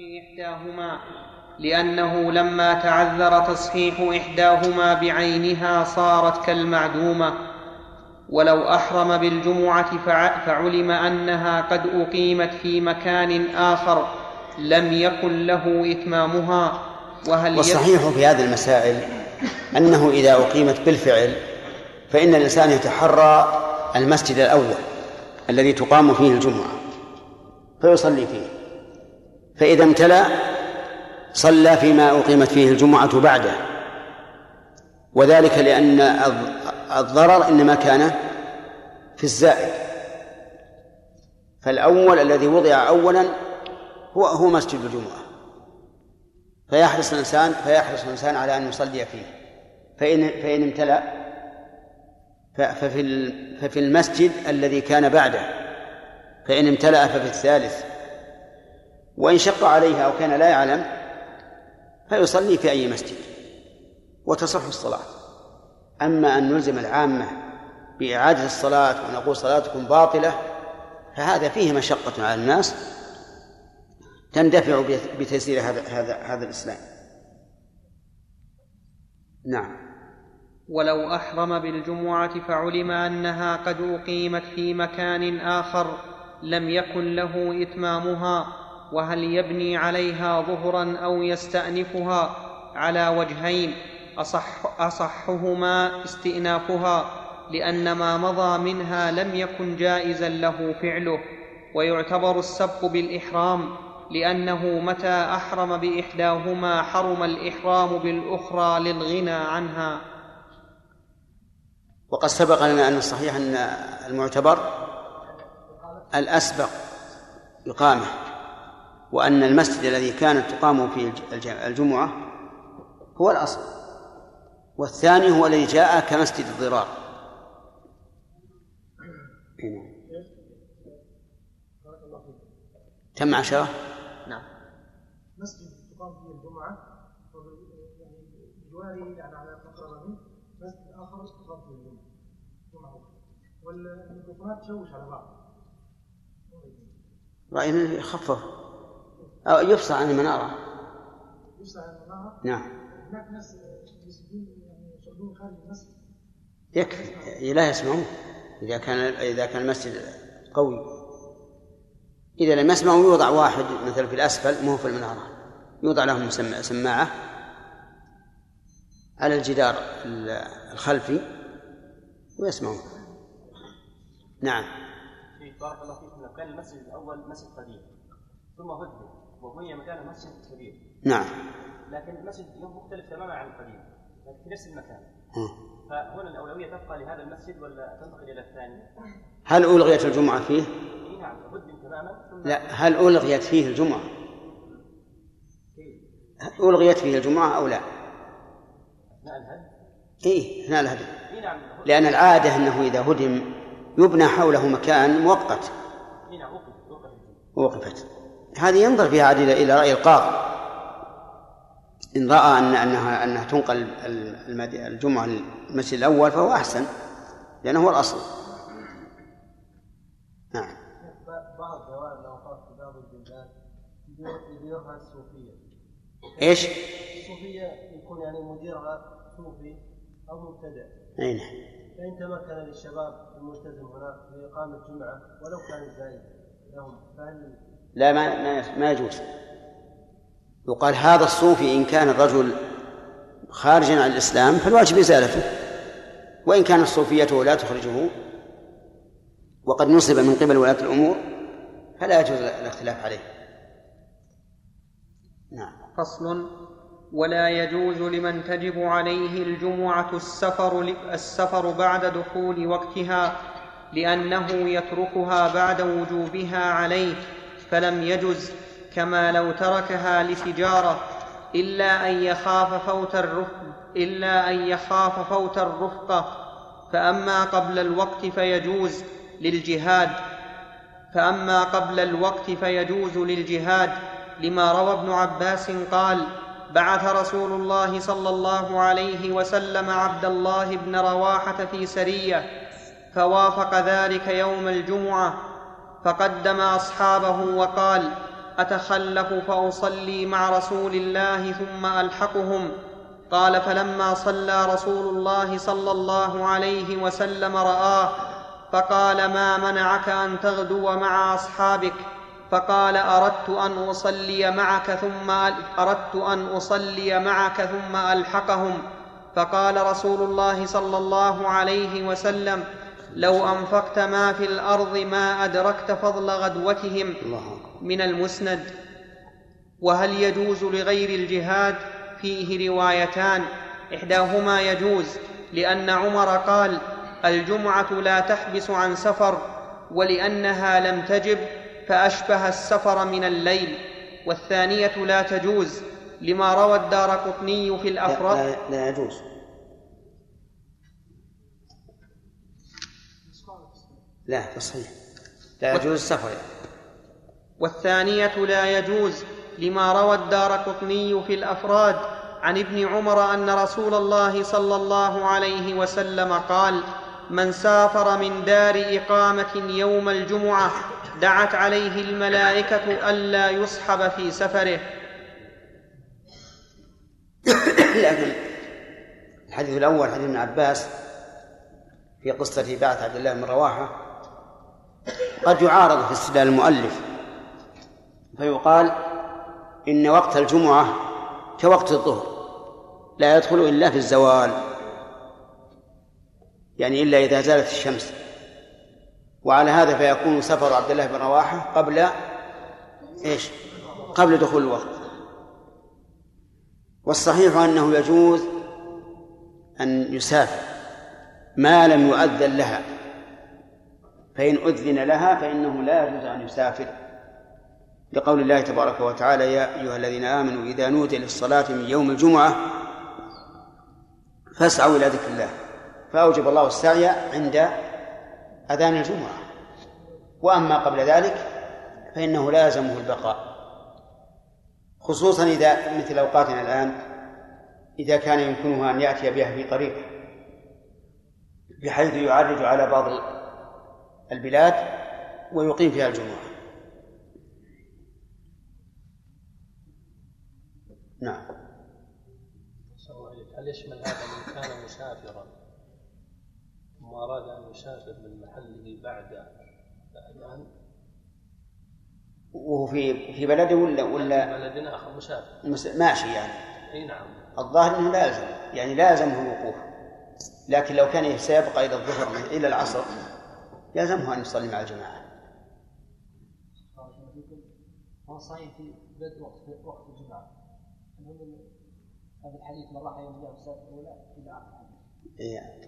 إحداهما لأنه لما تعذر تصحيح إحداهما بعينها صارت كالمعدومة. ولو أحرم بالجمعة فعلم أنها قد أقيمت في مكان آخر لم يكن له إتمامها. وهل والصحيح في هذه المسائل أنه إذا أقيمت بالفعل فإن الإنسان يتحرى المسجد الأول الذي تقام فيه الجمعة فيصلي فيه. فإذا امتلأ صلى فيما أقيمت فيه الجمعة بعده. وذلك لأن الضرر إنما كان في الزائد. فالأول الذي وضع أولا هو هو مسجد الجمعة. فيحرص الإنسان فيحرص الإنسان على أن يصلي فيه. فإن فإن امتلأ ففي ففي المسجد الذي كان بعده. فإن امتلأ ففي الثالث. وإن شق عليه أو كان لا يعلم فيصلي في أي مسجد وتصح الصلاة. أما أن نلزم العامة بإعادة الصلاة ونقول صلاتكم باطلة فهذا فيه مشقة على الناس تندفع بتيسير هذا هذا هذا الإسلام. نعم. ولو أحرم بالجمعة فعلم أنها قد أقيمت في مكان آخر لم يكن له إتمامها. وهل يبني عليها ظهرا أو يستأنفها على وجهين؟ أصح أصحهما استئنافها لأن ما مضى منها لم يكن جائزا له فعله ويعتبر السبق بالإحرام لأنه متى أحرم بإحداهما حرم الإحرام بالأخرى للغنى عنها. وقد سبق لنا أن الصحيح أن المعتبر الأسبق إقامة. وأن المسجد الذي كانت تقام فيه الجمعة هو الأصل والثاني هو الذي جاء كمسجد الضرار. كم عشرة؟ نعم. مسجد تقام فيه الجمعة يعني بجواره يعني على مقربة منه مسجد آخر تقام فيه الجمعة جمعة والميكروفونات تشوش على بعض. رأينا يخفف. أو يفصل عن المنارة. يفصل عن المنارة؟ نعم. هناك ناس يسجدون يعني يصلون خارج المسجد. يكفي. لا يسمعون. إذا كان إذا كان المسجد قوي. إذا لم يسمعوا يوضع واحد مثلا في الأسفل مو في المنارة. يوضع لهم سماعة على الجدار الخلفي ويسمعون. نعم. بارك الله فيكم كان المسجد الأول مسجد قديم ثم هدم وبني مكانه مسجد كبير نعم. لكن المسجد مختلف تماما عن القديم لكن في نفس المكان. فهنا الأولوية تبقى لهذا المسجد ولا تنتقل إلى الثاني؟ هل ألغيت الجمعة فيه؟ نعم هدم تماما. لا هل ألغيت فيه الجمعة؟ ألغيت فيه الجمعة أو لا؟ إيه أثناء الهدم. نعم. لأن العادة أنه إذا هدم يبنى حوله مكان مؤقت. نعم وقفت. هذه ينظر فيها عاد إلى رأي القاضي. إن رأى أن أنها أنها تنقل الجمعة المسجد الأول فهو أحسن لأنه هو الأصل. نعم. بعض جوائز الأوقاف في يديرها الصوفية إيش؟ الصوفية يكون يعني مديرها صوفي أو مبتدع أي نعم. فإن تمكن للشباب الملتزم هناك بإقامة جمعة ولو كانت زائدة لهم فهل لا ما ما, ما يجوز. يقال هذا الصوفي إن كان الرجل خارجا عن الإسلام فالواجب إزالته. وإن كان الصوفية لا تخرجه وقد نصب من قبل ولاة الأمور فلا يجوز الاختلاف عليه. نعم. فصل. ولا يجوز لمن تجب عليه الجمعة السفر السفر بعد دخول وقتها لأنه يتركها بعد وجوبها عليه. فلم يجز كما لو تركها لتجارة إلا أن يخاف فوت الرفق إلا أن يخاف فوت الرفقة فأما قبل الوقت فيجوز للجهاد. فأما قبل الوقت فيجوز للجهاد. لما روى ابن عباس قال بعث رسول الله صلى الله عليه وسلم عبد الله بن رواحة في سرية فوافق ذلك يوم الجمعة. فقدم أصحابه وقال أتخلف فأصلي مع رسول الله ثم ألحقهم؟ قال فلما صلى رسول الله صلى الله عليه وسلم رآه فقال ما منعك أن تغدو مع أصحابك؟ فقال أردت أن أصلي معك ثم أردت أن أصلي معك ثم ألحقهم؟ فقال رسول الله صلى الله عليه وسلم لو أنفقت ما في الأرض ما أدركت فضل غدوتهم من المسند وهل يجوز لغير الجهاد فيه روايتان؟ إحداهما يجوز لأن عمر قال الجمعة لا تحبس عن سفر ولأنها لم تجب فأشبه السفر من الليل والثانية لا تجوز لما روى الدار قطني في الافراد لا, لا يجوز. لا تصحيح لا يجوز السفر يعني. والثانية لا يجوز لما روى الدار قطني في الأفراد عن ابن عمر أن رسول الله صلى الله عليه وسلم قال من سافر من دار إقامة يوم الجمعة دعت عليه الملائكة ألا يصحب في سفره لكن الحديث الأول حديث ابن عباس في قصة بعث عبد الله بن رواحة قد يعارض في استدلال المؤلف فيقال إن وقت الجمعة كوقت الظهر لا يدخل إلا في الزوال يعني إلا إذا زالت الشمس. وعلى هذا فيكون سفر عبد الله بن رواحة قبل إيش؟ قبل دخول الوقت. والصحيح أنه يجوز أن يسافر ما لم يؤذن لها. فإن أذن لها فإنه لا يجوز أن يسافر. لقول الله تبارك وتعالى يا أيها الذين آمنوا إذا نودي للصلاة من يوم الجمعة فاسعوا إلى ذكر الله. فأوجب الله السعي عند أذان الجمعة. وأما قبل ذلك فإنه لا يلزمه البقاء. خصوصا إذا مثل أوقاتنا الآن إذا كان يمكنه أن يأتي بها في طريق بحيث يعرج على بعض البلاد ويقيم فيها الجمعة نعم. هل يشمل هذا من كان مسافرا ثم أراد أن يسافر من محله بعد الأذان وهو في في بلده ولا ولا بلد آخر مسافر. ماشي يعني. إي نعم. الظاهر إنه لازم يعني لازمه الوقوف. لكن لو كان سيبقى إلى الظهر إلى العصر يلزمه أن يصلي مع الجماعة. هو صحيح في بدء وقت وقت الجمعه هذا الحديث من راح يوم الجمعه الساعة الأولى إلى آخر إيه،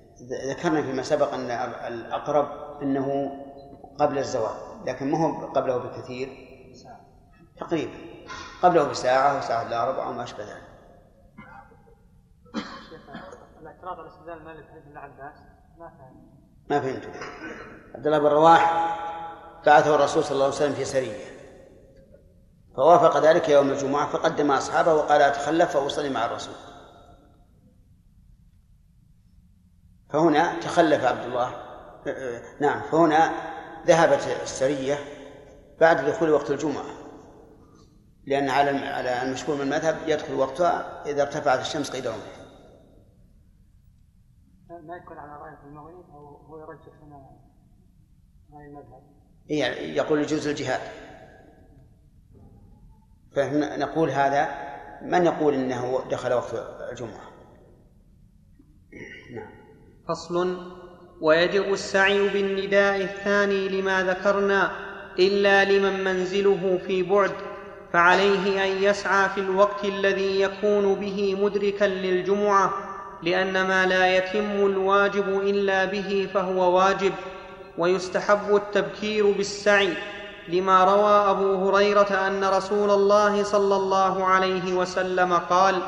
ذكرنا فيما سبق أن الأقرب أنه قبل الزوال لكن ما هو قبله بكثير. تقريبا. قبله بساعة وساعه الا ربع وما أشبه ذلك. الإعتراض على استدلال مالك ابن عباس ما فهم ما فهمت عبد الله بن رواح بعثه الرسول صلى الله عليه وسلم في سرية. فوافق ذلك يوم الجمعة فقدم أصحابه وقال أتخلف فأصلي مع الرسول. فهنا تخلف عبد الله نعم فهنا ذهبت السرية بعد دخول وقت الجمعة. لأن على على المشهور من المذهب يدخل وقتها إذا ارتفعت الشمس قيد رمح. ما يكون على رأي المغني أو هو يرجح هنا؟ يعني يقول يجوز الجهاد. فنقول هذا من يقول إنه دخل وقت الجمعة؟ نعم. فصل. ويجب السعي بالنداء الثاني لما ذكرنا إلا لمن منزله في بعد فعليه أن يسعى في الوقت الذي يكون به مدركا للجمعة لأن ما لا يتم الواجب إلا به فهو واجب. ويستحب التبكير بالسعي لما روى أبو هريرة أن رسول الله صلى الله عليه وسلم قال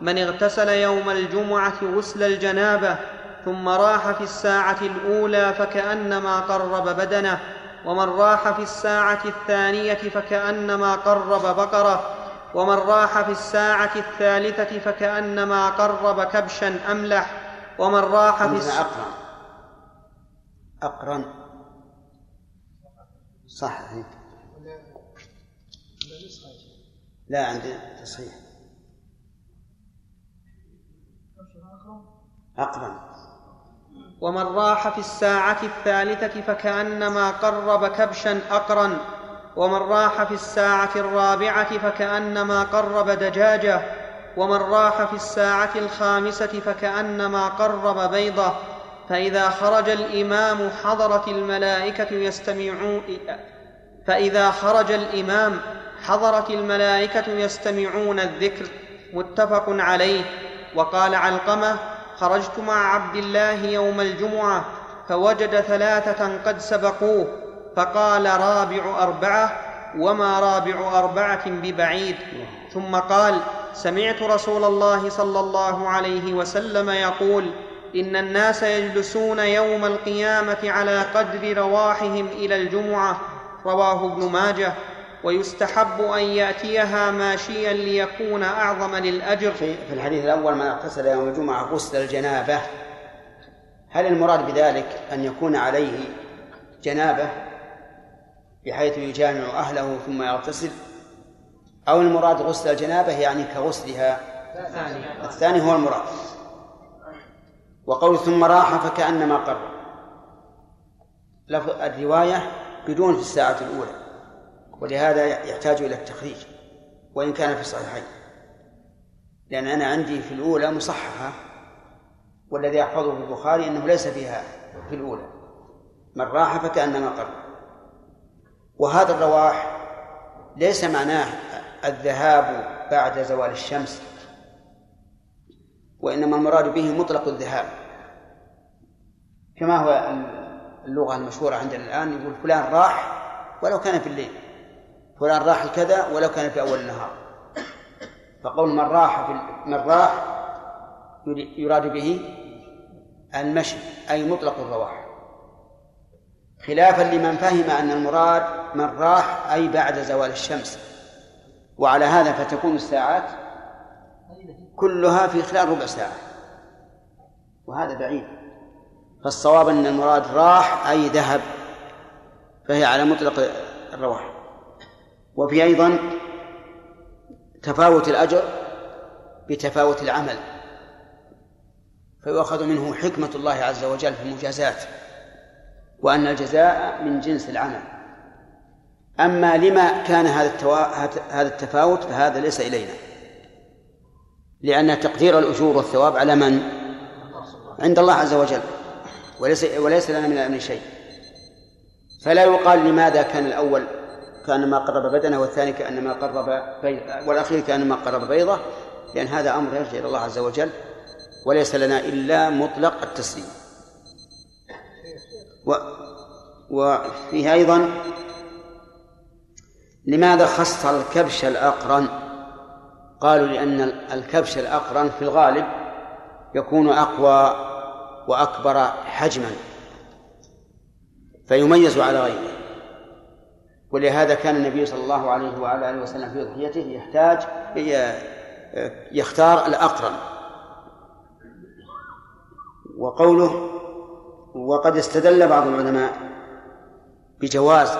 من اغتسل يوم الجمعة غسل الجنابة ثم راح في الساعة الأولى فكأنما قرب بدنه ومن راح في الساعة الثانية فكأنما قرب بقرة ومن راح في الساعة الثالثة فكأنما قرب كبشا أملح ومن راح في الساعة أقرن. أقرن صح لا عندي تصحيح. أقرن. ومن راح في الساعة الثالثة فكأنما قرب كبشا أقرا ومن راح في الساعة الرابعة فكأنما قرب دجاجة. ومن راح في الساعة الخامسة فكأنما قرب بيضة. فإذا خرج الإمام حضرت الملائكة يستمعون فإذا خرج الإمام حضرت الملائكة يستمعون الذكر متفق عليه وقال علقمة خرجت مع عبد الله يوم الجمعة فوجد ثلاثة قد سبقوه فقال رابع أربعة وما رابع أربعة ببعيد. ثم قال سمعت رسول الله صلى الله عليه وسلم يقول إن الناس يجلسون يوم القيامة على قدر رواحهم إلى الجمعة رواه ابن ماجه ويستحب أن يأتيها ماشيا ليكون أعظم للأجر. في في الحديث الأول من اغتسل يوم الجمعة غسل الجنابة هل المراد بذلك أن يكون عليه جنابة بحيث يجامع أهله ثم يغتسل؟ أو المراد غسل الجنابة يعني كغسلها؟ الثاني هو المراد. وقول ثم راح فكأنما قر. لفظ الرواية بدون في الساعة الأولى ولهذا يحتاج إلى التخريج وإن كان في الصحيحين. لأن أنا عندي في الأولى مصححة والذي أحفظه في البخاري أنه ليس فيها في الأولى. من راح فكأنما قر. وهذا الرواح ليس معناه الذهاب بعد زوال الشمس وإنما المراد به مطلق الذهاب. كما هو اللغة المشهورة عندنا الآن يقول فلان راح ولو كان في الليل. فلان راح كذا ولو كان في أول النهار. فقول من راح في من راح يراد به المشي أي مطلق الرواح. خلافا لمن فهم أن المراد من راح أي بعد زوال الشمس. وعلى هذا فتكون الساعات كلها في خلال ربع ساعة. وهذا بعيد. فالصواب أن المراد راح أي ذهب فهي على مطلق الرواح. وفي أيضا تفاوت الأجر بتفاوت العمل. فيؤخذ منه حكمة الله عز وجل في المجازات وأن الجزاء من جنس العمل. أما لما كان هذا. هذا التفاوت فهذا ليس إلينا. لأن تقدير الأجور والثواب على من؟ عند الله عز وجل. وليس وليس لنا من الأمر شيء. فلا يقال لماذا كان الأول كأنما قرب بدنه والثاني كأنما قرب بيضة والأخير كأنما قرب بيضة لأن هذا أمر يرجع إلى الله عز وجل. وليس لنا إلا مطلق التسليم. و وفيه أيضا لماذا خص الكبش الأقرن؟ قالوا لأن الكبش الأقرن في الغالب يكون أقوى وأكبر حجما فيميز على غيره. ولهذا كان النبي صلى الله عليه وعلى آله وسلم في اضحيته يحتاج يختار الأقرن. وقوله وقد استدل بعض العلماء بجواز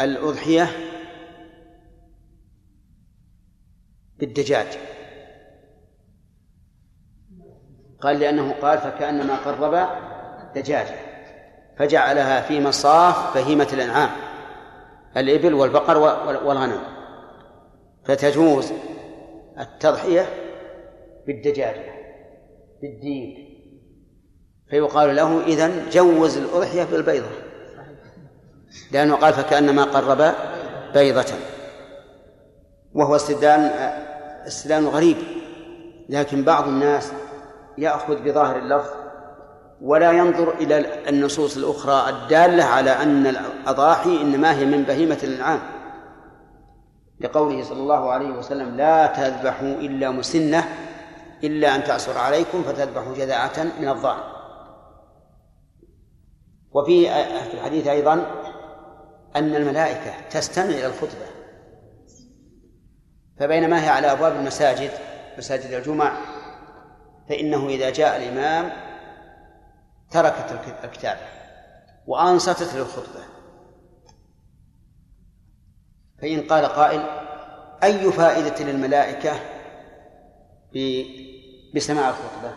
الأضحية بالدجاج. قال لأنه قال فكأنما قرب دجاجة فجعلها في مصاف بهيمة الأنعام الإبل والبقر والغنم. فتجوز التضحية بالدجاجة بالديك فيقال له إذن جوز الأضحية بالبيضة لأنه قال فكأنما قرب بيضة. وهو استدلال استدلال غريب لكن بعض الناس يأخذ بظاهر اللفظ ولا ينظر إلى النصوص الأخرى الدالة على أن الأضاحي إنما هي من بهيمة الأنعام. لقوله صلى الله عليه وسلم لا تذبحوا إلا مسنة إلا أن تعصر عليكم فتذبحوا جذعة من الضأن. وفي في الحديث أيضا أن الملائكة تستمع إلى الخطبة. فبينما هي على أبواب المساجد مساجد الجمع فإنه إذا جاء الإمام تركت الكتابة وأنصتت للخطبة. فإن قال قائل أي فائدة للملائكة بسماع الخطبة؟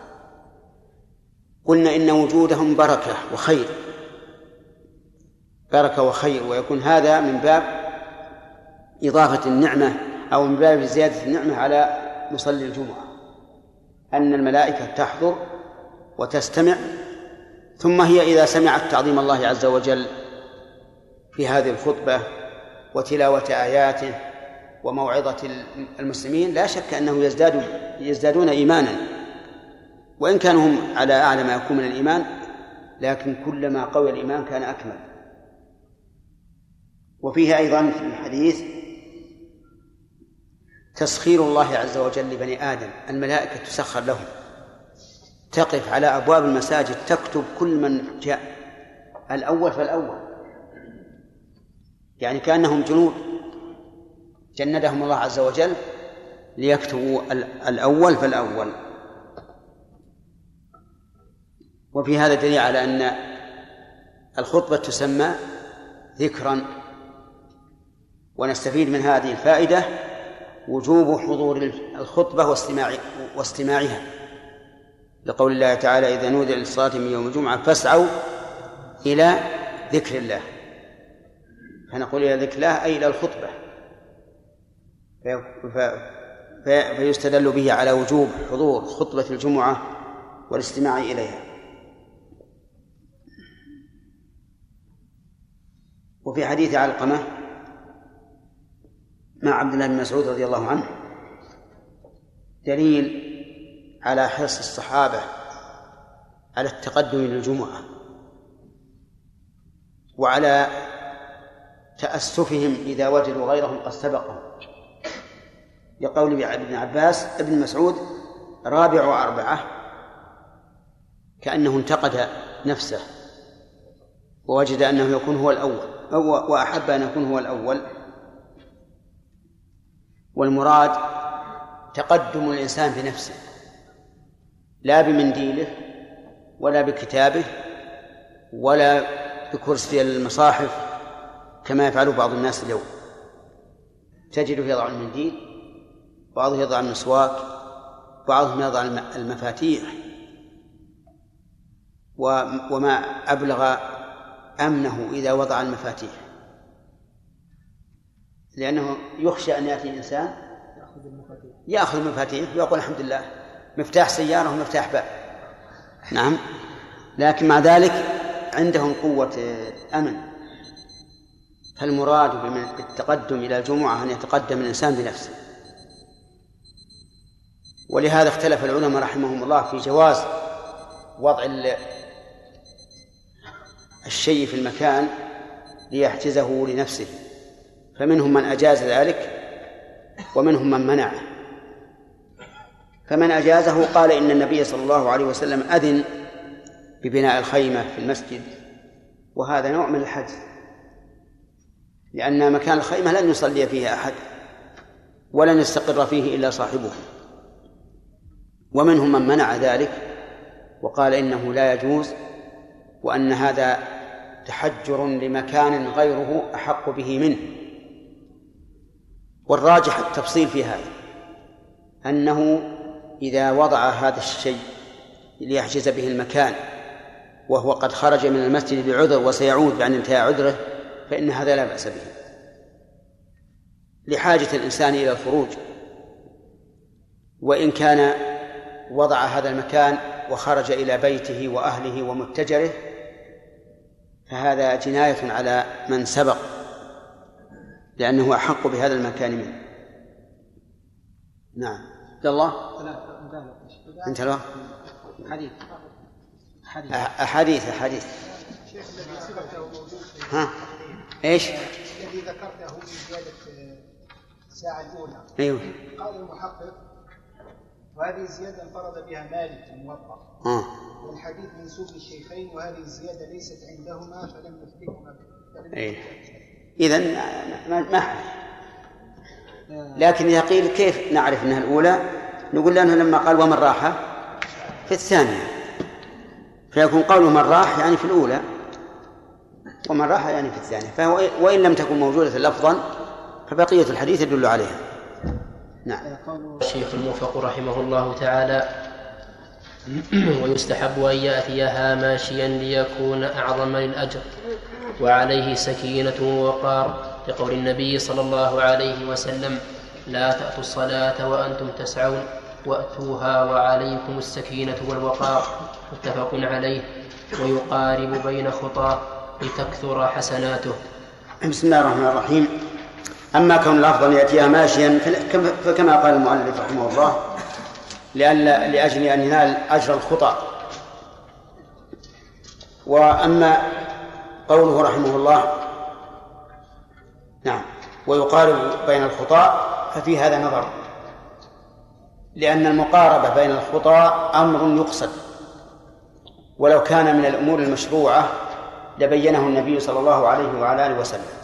قلنا إن وجودهم بركة وخير. بركة وخير ويكون هذا من باب إضافة النعمة أو من باب زيادة النعمة على مصلي الجمعة أن الملائكة تحضر وتستمع ثم هي إذا سمعت تعظيم الله عز وجل في هذه الخطبة وتلاوة آياته وموعظة المسلمين لا شك أنه يزداد يزدادون إيمانا. وإن كانوا هم على أعلى ما يكون من الإيمان لكن كلما قوي الإيمان كان أكمل. وفيه أيضا في الحديث تسخير الله عز وجل لبني آدم الملائكة تسخر لهم. تقف على أبواب المساجد تكتب كل من جاء. الأول فالأول. يعني كأنهم جنود. جندهم الله عز وجل ليكتبوا الأول فالأول. وفي هذا دليل على أن الخطبة تسمى ذكرا. ونستفيد من هذه الفائدة وجوب حضور الخطبة واستماع واستماعها. لقول الله تعالى إذا نودي للصلاة من يوم الجمعة فاسعوا إلى ذكر الله. فنقول إلى ذكر الله أي إلى الخطبة. في فيستدل به على وجوب حضور خطبة الجمعة والاستماع إليها. وفي حديث علقمة مع عبد الله بن مسعود رضي الله عنه. دليل على حرص الصحابة على التقدم للجمعة وعلى تأسفهم إذا وجدوا غيرهم قد سبقهم. لقول ابن عباس ابن مسعود رابع أربعة كأنه انتقد نفسه ووجد أنه يكون هو الأول وأحب أن يكون هو الأول. والمراد تقدم الإنسان بنفسه لا بمنديله ولا بكتابه ولا بكرسي المصاحف كما يفعل بعض الناس اليوم. تجده يضع المنديل بعضهم يضع المسواك بعضهم يضع المفاتيح. وما أبلغ أمنه إذا وضع المفاتيح. لأنه يخشى أن يأتي إنسان يأخذ المفاتيح ويقول الحمد لله مفتاح سيارة ومفتاح باب. نعم. لكن مع ذلك عندهم قوة أمن. فالمراد بالتقدم إلى الجمعة أن يتقدم الإنسان بنفسه. ولهذا اختلف العلماء رحمهم الله في جواز وضع الشيء في المكان ليحجزه لنفسه. فمنهم من أجاز ذلك ومنهم من منعه. فمن أجازه قال إن النبي صلى الله عليه وسلم أذن ببناء الخيمة في المسجد وهذا نوع من الحجز لأن مكان الخيمة لن يصلي فيه أحد ولن يستقر فيه إلا صاحبه. ومنهم من منع ذلك وقال إنه لا يجوز وأن هذا تحجر لمكان غيره أحق به منه. والراجح التفصيل في هذا أنه إذا وضع هذا الشيء ليحجز به المكان وهو قد خرج من المسجد بعذر وسيعود بعد انتهاء عذره فإن هذا لا بأس به. لحاجة الإنسان إلى الخروج وإن كان وضع هذا المكان وخرج إلى بيته وأهله ومتجره فهذا جناية على من سبق لأنه أحق بهذا المكان منه. نعم. عبد الله؟ أنت الوقت حديث. حديث. أحاديث أحاديث. ها؟ إيش؟ الذي ذكرته في زيادة الساعة الأولى. أيوه. قال المحقق وهذه الزيادة انفرد بها مالك الموطأ. آه. والحديث منسوب للشيخين وهذه الزيادة ليست عندهما فلم نثبتهما إيه. اذا ما أعرف. لكن إذا قيل كيف نعرف إنها الأولى؟ نقول لأنه لما قال ومن راح في الثانية فيكون قوله من راح يعني في الأولى ومن راح يعني في الثانية فهو وإن لم تكن موجودة لفظا فبقية الحديث يدل عليها نعم الشيخ الموفق رحمه الله تعالى ويستحب أن يأتيها ماشيا ليكون أعظم للأجر وعليه سكينة ووقار لقول النبي صلى الله عليه وسلم لا تأتوا الصلاة وأنتم تسعون وأتوها وعليكم السكينة والوقار. متفق عليه. ويقارب بين خطاه لتكثر حسناته. بسم الله الرحمن الرحيم. أما كون الأفضل يأتيها ماشيا فكما قال المؤلف رحمه الله لأن لأجل أن ينال أجر الخطأ. وأما قوله رحمه الله نعم ويقارب بين الخطاء ففي هذا نظر. لأن المقاربة بين الخطى أمر يقصد. ولو كان من الأمور المشروعة لبينه النبي صلى الله عليه وعلى آله وسلم.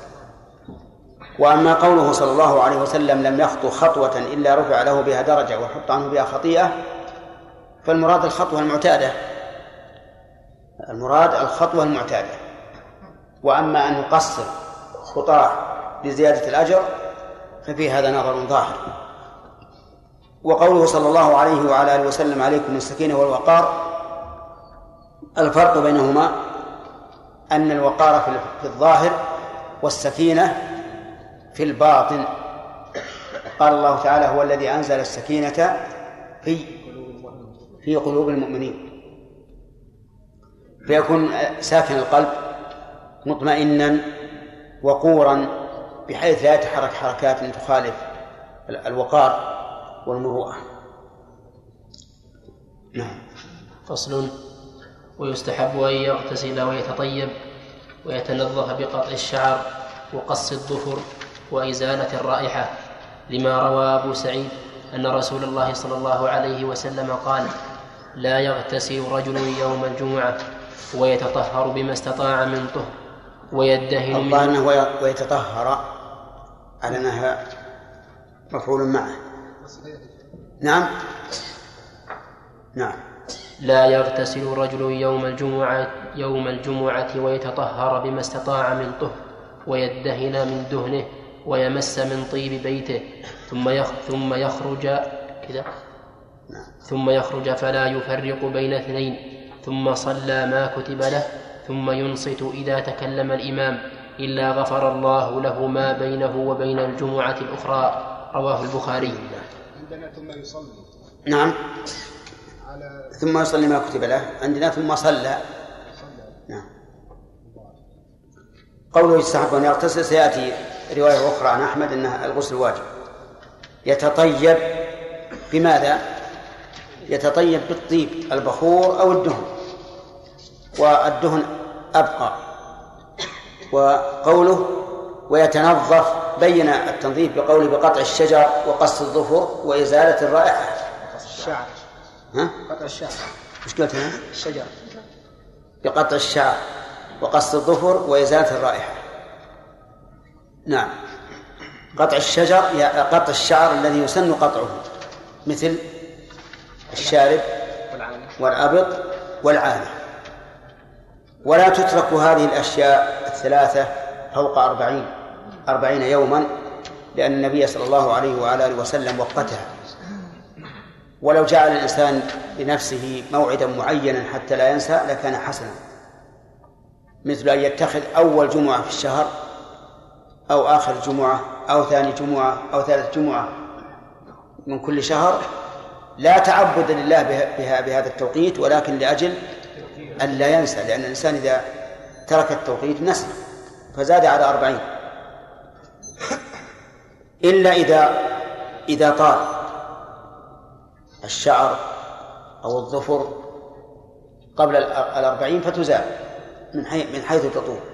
وأما قوله صلى الله عليه وسلم لم يخطو خطوة إلا رفع له بها درجة وحط عنه بها خطيئة فالمراد الخطوة المعتادة. المراد الخطوة المعتادة. وأما أن يقصر خطاه لزيادة الأجر ففي هذا نظر ظاهر. وقوله صلى الله عليه وعلى آله وسلم عليكم السكينة والوقار الفرق بينهما أن الوقار في الظاهر والسكينة في الباطن. قال الله تعالى هو الذي أنزل السكينة في في قلوب المؤمنين. فيكون ساكن القلب مطمئنا وقورا بحيث لا يتحرك حركات تخالف الوقار والمروءة. نعم. فصل. ويستحب أن يغتسل ويتطيب ويتنظف بقطع الشعر وقص الظفر. وإزالة الرائحة لما روى أبو سعيد أن رسول الله صلى الله عليه وسلم قال لا يغتسل رجل يوم الجمعة ويتطهر بما استطاع من طهر ويدهن الله أنه ويتطهر على أنها مفعول معه. نعم؟ نعم. لا يغتسل رجل يوم الجمعة يوم الجمعة ويتطهر بما استطاع من طهر ويدهن من دهنه ويمس من طيب بيته ثم ثم يخرج كذا ثم يخرج فلا يفرق بين اثنين ثم صلى ما كتب له ثم ينصت إذا تكلم الإمام إلا غفر الله له ما بينه وبين الجمعة الأخرى رواه البخاري. عندنا ثم يصلي. نعم. على ثم يصلي ما كتب له. عندنا ثم صلى. نعم. قوله يستحب أن يغتسل سيأتي. رواية أخرى عن أحمد أنها الغسل واجب. يتطيب بماذا؟ يتطيب بالطيب البخور أو الدهن. والدهن أبقى. وقوله ويتنظف بين التنظيف بقوله بقطع الشجر وقص الظفر وإزالة الرائحة. الشعر. ها؟ قطع الشعر. إيش قلت هنا؟ الشجر. بقطع الشعر وقص الظفر وإزالة الرائحة. نعم. قطع الشجر قطع الشعر الذي يسن قطعه. مثل الشارب والأبط والعانة. ولا تترك هذه الأشياء الثلاثة فوق أربعين أربعين يوما لأن النبي صلى الله عليه وعلى آله وسلم وقتها. ولو جعل الإنسان لنفسه موعدا معينا حتى لا ينسى لكان حسنا. مثل أن يتخذ أول جمعة في الشهر أو آخر جمعة أو ثاني جمعة أو ثالث جمعة من كل شهر لا تعبد لله بها بهذا التوقيت ولكن لأجل أن لا ينسى لأن الإنسان إذا ترك التوقيت نسي فزاد على أربعين. إلا إذا إذا طال الشعر أو الظفر قبل الأربعين فتزال من حيث تطول.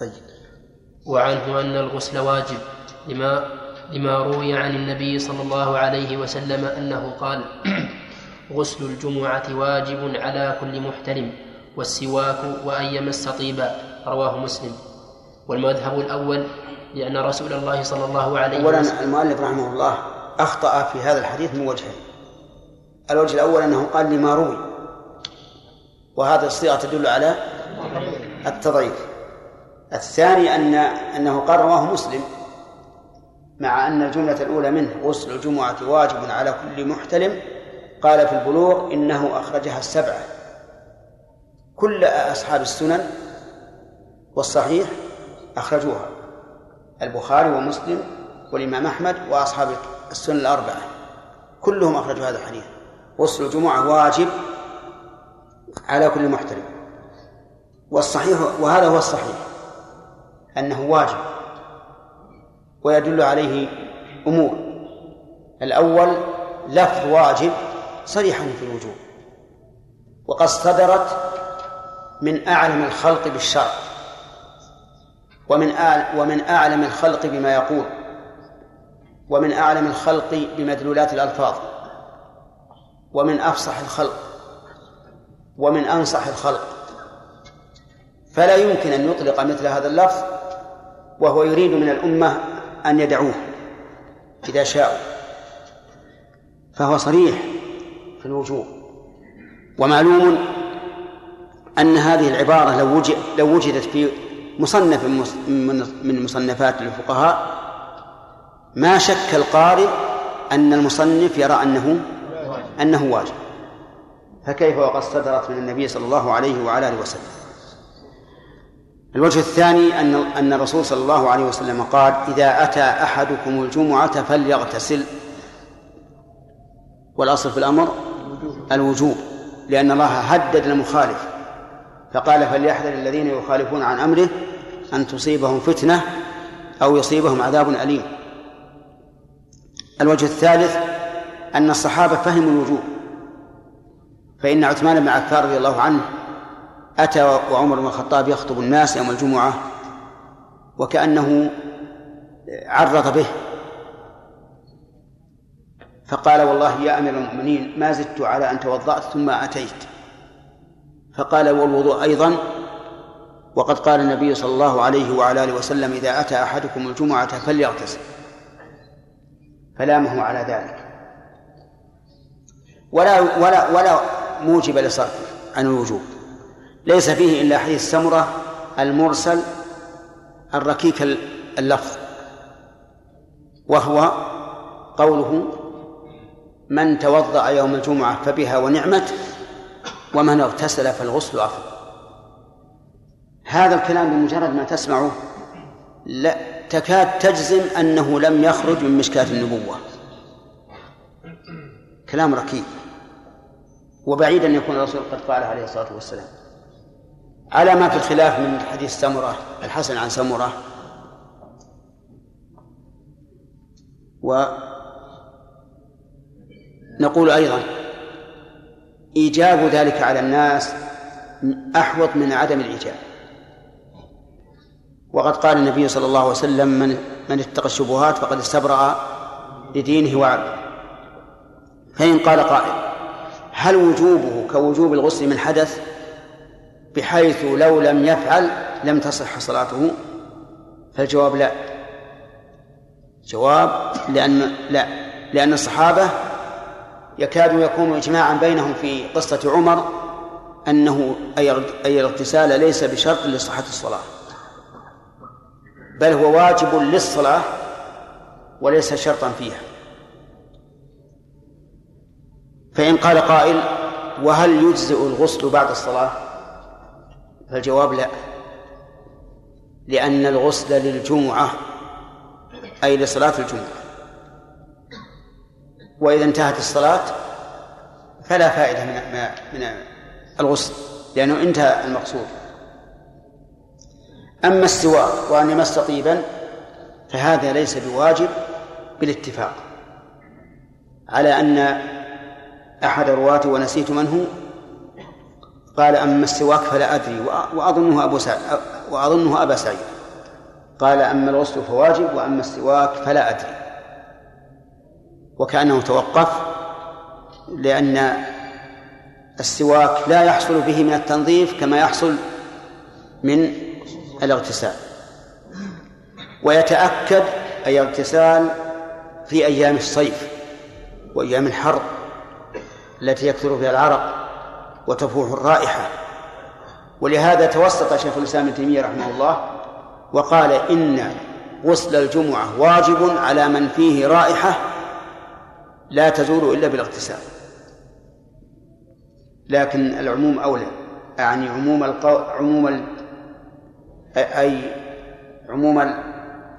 طيب. وعنه أن الغسل واجب لما لما روي عن النبي صلى الله عليه وسلم أنه قال غسل الجمعة واجب على كل محتلم والسواك وأن يمس طيبا. رواه مسلم. والمذهب الأول لأن رسول الله صلى الله عليه وسلم أولا المؤلف رحمه الله أخطأ في هذا الحديث من وجهين الوجه الأول أنه قال لما روي وهذه الصيغة تدل على التضعيف. الثاني أن أنه قال رواه مسلم مع أن الجملة الأولى منه غسل الجمعة واجب على كل محتلم. قال في البلوغ إنه أخرجها السبعة. كل أصحاب السنن والصحيح أخرجوها البخاري ومسلم والإمام أحمد وأصحاب السنن الأربعة. كلهم أخرجوا هذا الحديث. غسل الجمعة واجب على كل محترم والصحيح وهذا هو الصحيح. أنه واجب ويدل عليه أمور. الأول لفظ واجب صريح في الوجوب وقد صدرت من أعلم الخلق بالشرع ومن ومن أعلم الخلق بما يقول ومن أعلم الخلق بمدلولات الألفاظ ومن أفصح الخلق ومن أنصح الخلق. فلا يمكن أن يطلق مثل هذا اللفظ وهو يريد من الأمة أن يدعوه إذا شاءوا. فهو صريح في الوجوب ومعلوم أن هذه العبارة لو وجد لو وجدت في مصنف من مصنفات الفقهاء ما شك القارئ أن المصنف يرى أنه أنه واجب. فكيف وقد صدرت من النبي صلى الله عليه وعلى آله وسلم؟ الوجه الثاني أن أن الرسول صلى الله عليه وسلم قال إذا أتى أحدكم الجمعة فليغتسل. والأصل في الأمر الوجوب لأن الله هدد المخالف فقال فليحذر الذين يخالفون عن أمره أن تصيبهم فتنة أو يصيبهم عذاب أليم. الوجه الثالث أن الصحابة فهموا الوجوب فإن عثمان بن عفان رضي الله عنه أتى وعمر بن الخطاب يخطب الناس يوم الجمعة وكأنه عرض به. فقال والله يا أمير المؤمنين ما زدت على أن توضأت ثم أتيت. فقال والوضوء أيضا. وقد قال النبي صلى الله عليه وعلى آله وسلم إذا أتى أحدكم الجمعة فليغتسل. فلامه على ذلك. ولا ولا ولا موجب لصرفه عن الوجوب. ليس فيه إلا حديث سمرة المرسل الركيك اللفظ وهو قوله من توضأ يوم الجمعة فبها ونعمت ومن اغتسل فالغسل أفضل. هذا الكلام بمجرد ما تسمعه لا تكاد تجزم أنه لم يخرج من مشكاة النبوة. كلام ركيك وبعيد أن يكون الرسول قد قال عليه الصلاة والسلام. على ما في الخلاف من حديث سمرة الحسن عن سمرة. ونقول أيضا إيجاب ذلك على الناس أحوط من عدم الإيجاب. وقد قال النبي صلى الله عليه وسلم من من اتقى الشبهات فقد استبرأ لدينه وعرضه. فإن قال قائل هل وجوبه كوجوب الغسل من حدث؟ بحيث لو لم يفعل لم تصح صلاته؟ فالجواب لا. جواب لأن لا. لأن الصحابة يكاد يكون إجماعا بينهم في قصة عمر أنه أي الاغتسال ليس بشرط لصحة الصلاة بل هو واجب للصلاة وليس شرطا فيها. فإن قال قائل وهل يجزئ الغسل بعد الصلاة؟ فالجواب لا. لأن الغسل للجمعة أي لصلاة الجمعة. وإذا انتهت الصلاة فلا فائدة من من الغسل لأنه انتهى المقصود. أما السواك وأن يمس طيبا فهذا ليس بواجب بالاتفاق على أن أحد الرواة ونسيت من هو قال أما السواك فلا أدري وأظنه أبو سعيد وأظنه أبا سعيد. قال أما الغسل فواجب وأما السواك فلا أدري. وكأنه توقف لأن السواك لا يحصل به من التنظيف كما يحصل من الاغتسال. ويتأكد أي اغتسال في أيام الصيف وأيام الحر التي يكثر فيها العرق. وتفوح الرائحة. ولهذا توسط شيخ الإسلام ابن تيمية رحمه الله وقال إن غسل الجمعة واجب على من فيه رائحة لا تزول إلا بالاغتسال. لكن العموم أولى يعني عموم القو... عموم ال... أي عموم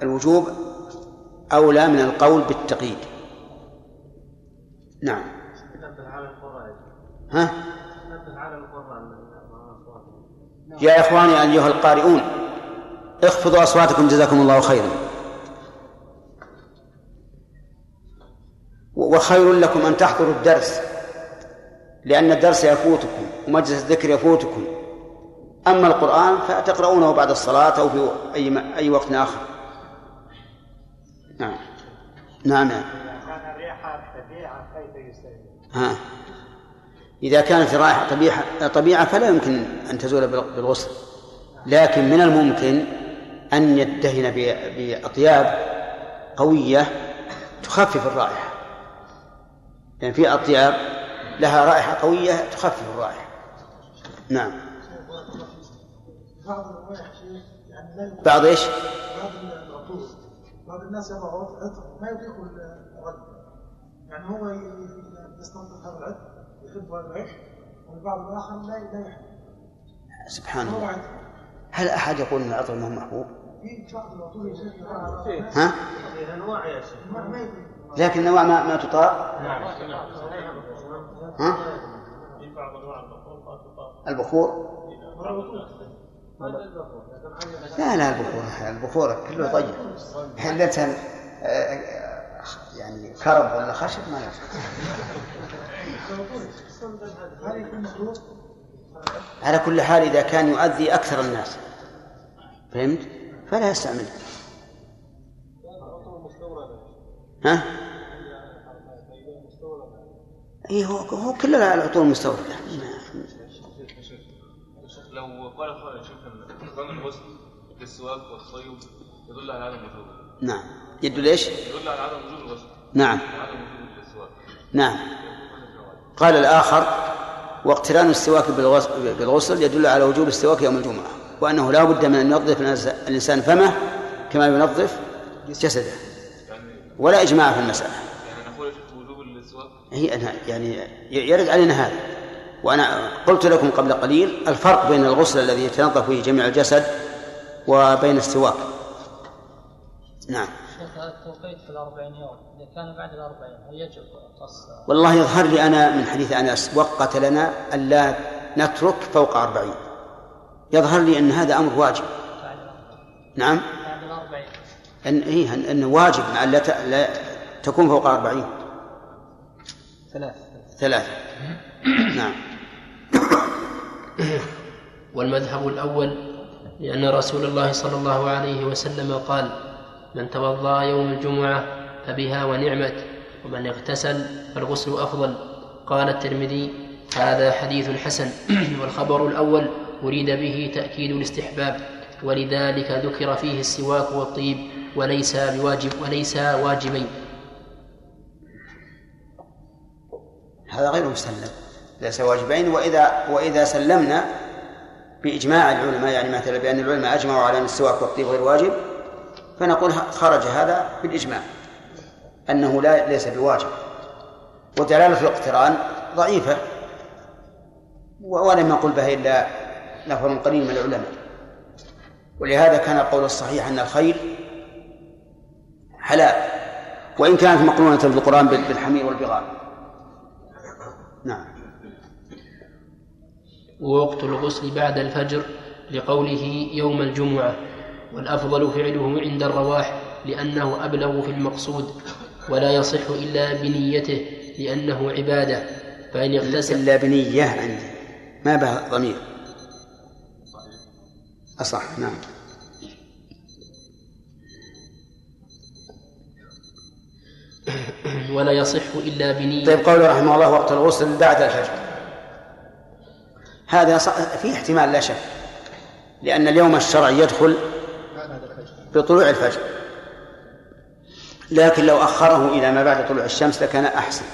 الوجوب أولى من القول بالتقييد. نعم. ها؟ يا إخواني أيها القارئون اخفضوا أصواتكم جزاكم الله خيرا. وخير لكم أن تحضروا الدرس لأن الدرس يفوتكم ومجلس الذكر يفوتكم. أما القرآن فتقرؤونه بعد الصلاة أو في أي أي وقت آخر. نعم. نعم. نعم ها. إذا كانت الرائحة طبيعة فلا يمكن أن تزول بالغسل. لكن من الممكن أن يدهن بأطياب قوية تخفف الرائحة. يعني في أطياب لها رائحة قوية تخفف الرائحة. نعم. بعض الروائح شيء يعني بعض إيش؟ بعض العطور بعض الناس يضع عطر ما يطيق الرد. يعني هو يستنطق هذا العطر. يحب هذا والبعض الآخر لا لا يحب. سبحان الله. هل أحد يقول أن العطر ما هو محبوب؟ ها؟ انواع يا شيخ. لكن النوع ما, ما تطاق نعم ها؟ في بعض انواع البخور؟ البخور لا لا البخور البخور كله طيب. حلة يعني كرب ولا خشب ما مكروه؟ على كل حال إذا كان يؤذي أكثر الناس فهمت؟ فلا يستعمل ها؟ اي هو هو كل العطور مستوردة لو قال شوف نظام الغسل بالسواك والطيب يدل على عدم وجوب نعم. يدل إيش؟ يدل على عدم وجوب الغسل. نعم. نعم. قال الآخر واقتران السواك بالغسل, يدل على وجوب السواك يوم الجمعة وأنه لا بد من أن ينظف الإنسان فمه كما ينظف جسده ولا إجماع في المسألة. يعني هي أنا يعني يرد علينا هذا. وأنا قلت لكم قبل قليل الفرق بين الغسل الذي يتنظف فيه جميع الجسد وبين السواك. نعم. شيخ التوقيت في الأربعين يوم إذا كان بعد الأربعين هل يجب قص؟ والله يظهر لي أنا من حديث أنس وقت لنا ألا نترك فوق أربعين. يظهر لي أن هذا أمر واجب. بعد نعم. بعد الأربعين. أن إيه أن- أنه واجب مع لا, ت... لا تكون فوق أربعين. ثلاث. ثلاثة. نعم. والمذهب الأول لأن رسول الله صلى الله عليه وسلم قال من توضأ يوم الجمعة فبها ونعمت ومن اغتسل فالغسل أفضل. قال الترمذي هذا حديث حسن والخبر الأول أريد به تأكيد الاستحباب ولذلك ذكر فيه السواك والطيب وليس بواجب وليس واجبين. هذا غير مسلم ليس واجبين. وإذا وإذا سلمنا بإجماع العلماء يعني مثلا بأن العلماء أجمعوا على أن السواك والطيب غير واجب فنقول خرج هذا بالإجماع أنه لا ليس بواجب. ودلالة الاقتران ضعيفة. ولم يقل بها إلا نفر قليل من العلماء. ولهذا كان القول الصحيح أن الخيل حلال وإن كانت مقرونة بالقرآن بال- بالحمير والبغال. نعم. ووقت الغسل بعد الفجر لقوله يوم الجمعة. والأفضل فعله عند الرواح لأنه أبلغ في المقصود ولا يصح إلا بنيته لأنه عبادة فإن اغتسل إلا بنية عندي ما به ضمير؟ أصح نعم. ولا يصح إلا بنية. طيب قوله رحمه الله وقت الغسل بعد الفجر. هذا ص- في احتمال لا شك لأن اليوم الشرعي يدخل بطلوع الفجر. لكن لو أخره إلى ما بعد طلوع الشمس لكان أحسن.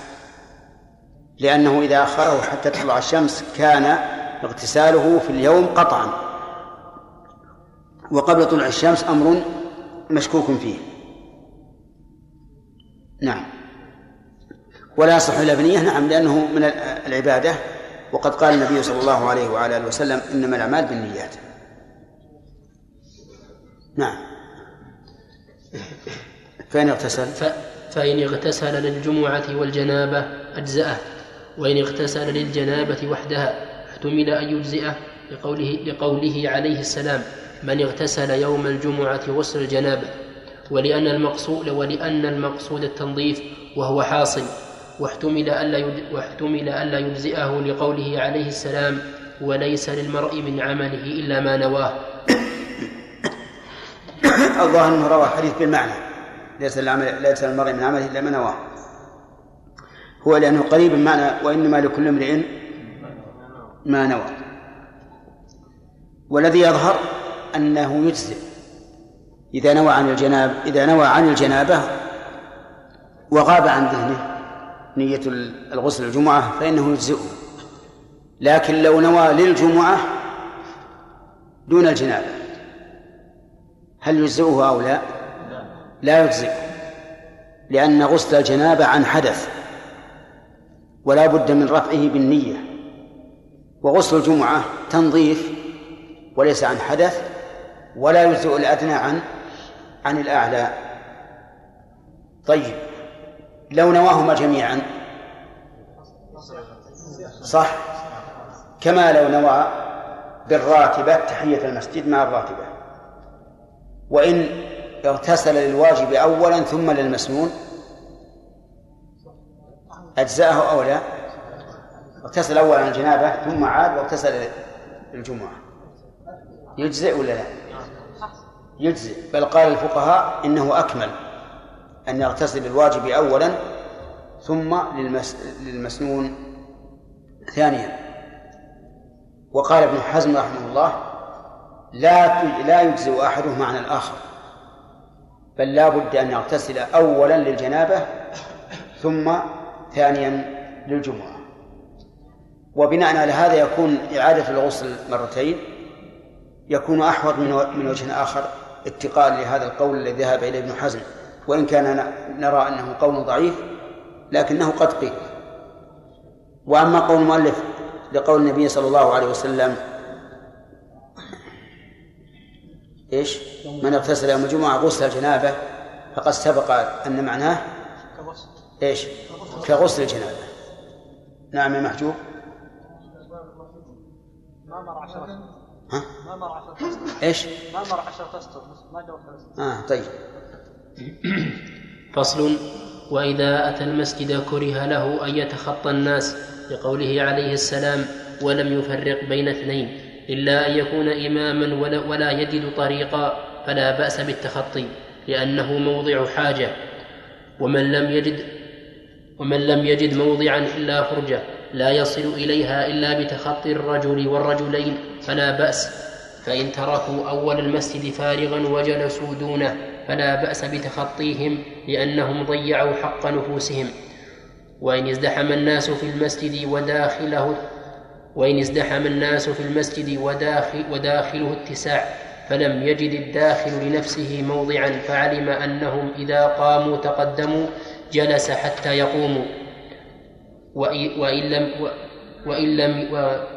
لأنه إذا أخره حتى تطلع الشمس كان اغتساله في اليوم قطعا. وقبل طلوع الشمس أمر مشكوك فيه. نعم. ولا يصح إلا بنية نعم لأنه من العبادة. وقد قال النبي صلى الله عليه وعلى آله وسلم إنما الأعمال بالنيات. نعم. فإن اغتسل. ف... فإن اغتسل للجمعة والجنابة أجزأه وإن اغتسل للجنابة وحدها احتمل أن يجزئه لقوله, لقوله عليه السلام من اغتسل يوم الجمعة غسل الجنابة ولأن المقصود ولأن المقصود التنظيف وهو حاصل واحتمل ألا واحتمل ألا يجزئه لقوله عليه السلام وليس للمرء من عمله إلا ما نواه الظاهر أنه روى حديث بالمعنى. ليس العمل ليس المرء من عمله إلا ما نواه. هو لأنه قريب من معنى وإنما لكل امرئ ما نوى. والذي يظهر أنه يجزئ. إذا نوى عن الجناب إذا نوى عن الجنابة وغاب عن ذهنه نية الغسل الجمعة فإنه يجزئه. لكن لو نوى للجمعة دون الجنابة. هل يجزئه أو لا؟ لا يجزئه لأن غسل الجنابة عن حدث ولا بد من رفعه بالنية. وغسل الجمعة تنظيف وليس عن حدث ولا يجزئ الأدنى عن عن الأعلى. طيب لو نواهما جميعا. صح. كما لو نوى بالراتبة تحية المسجد مع الراتبة. وإن اغتسل للواجب أولا ثم للمسنون أجزأه أو لا؟ اغتسل أولا الجنابة ثم عاد واغتسل للجمعة. يجزئ ولا لا؟ يجزئ. بل قال الفقهاء إنه أكمل أن يغتسل للواجب أولا ثم للمس... للمسنون ثانيا. وقال ابن حزم رحمه الله لا لا يجزئ أحدهما عن الآخر. بل لا بد أن يغتسل أولا للجنابة ثم ثانيا للجمعة. وبناء على هذا يكون إعادة الغسل مرتين يكون أحوط من من وجه آخر اتقاء لهذا القول الذي ذهب إليه ابن حزم. وإن كان نرى أنه قول ضعيف لكنه قد قيل. وأما قول المؤلف لقول النبي صلى الله عليه وسلم إيش؟ من اغتسل يوم الجمعة غسل الجنابة فقد سبق أن معناه إيش؟ كغسل الجنابة. نعم يا محجوب ما مر عشرة ها؟ ما مر عشرة إيش؟ ما مر عشرة أسطر. ما جاوب آه طيب. فصل. وإذا أتى المسجد كره له أن يتخطى الناس لقوله عليه السلام ولم يفرق بين اثنين إلا أن يكون إماما ولا, ولا يجد طريقا فلا بأس بالتخطي لأنه موضع حاجة. ومن لم يجد ومن لم يجد موضعا إلا فرجة لا يصل إليها إلا بتخطي الرجل والرجلين فلا بأس. فإن تركوا أول المسجد فارغا وجلسوا دونه فلا بأس بتخطيهم لأنهم ضيعوا حق نفوسهم. وإن ازدحم الناس في المسجد وداخله وإن ازدحم الناس في المسجد وداخل وداخله اتساع فلم يجد الداخل لنفسه موضعا فعلم أنهم إذا قاموا تقدموا جلس حتى يقوموا. وإن لم وإن لم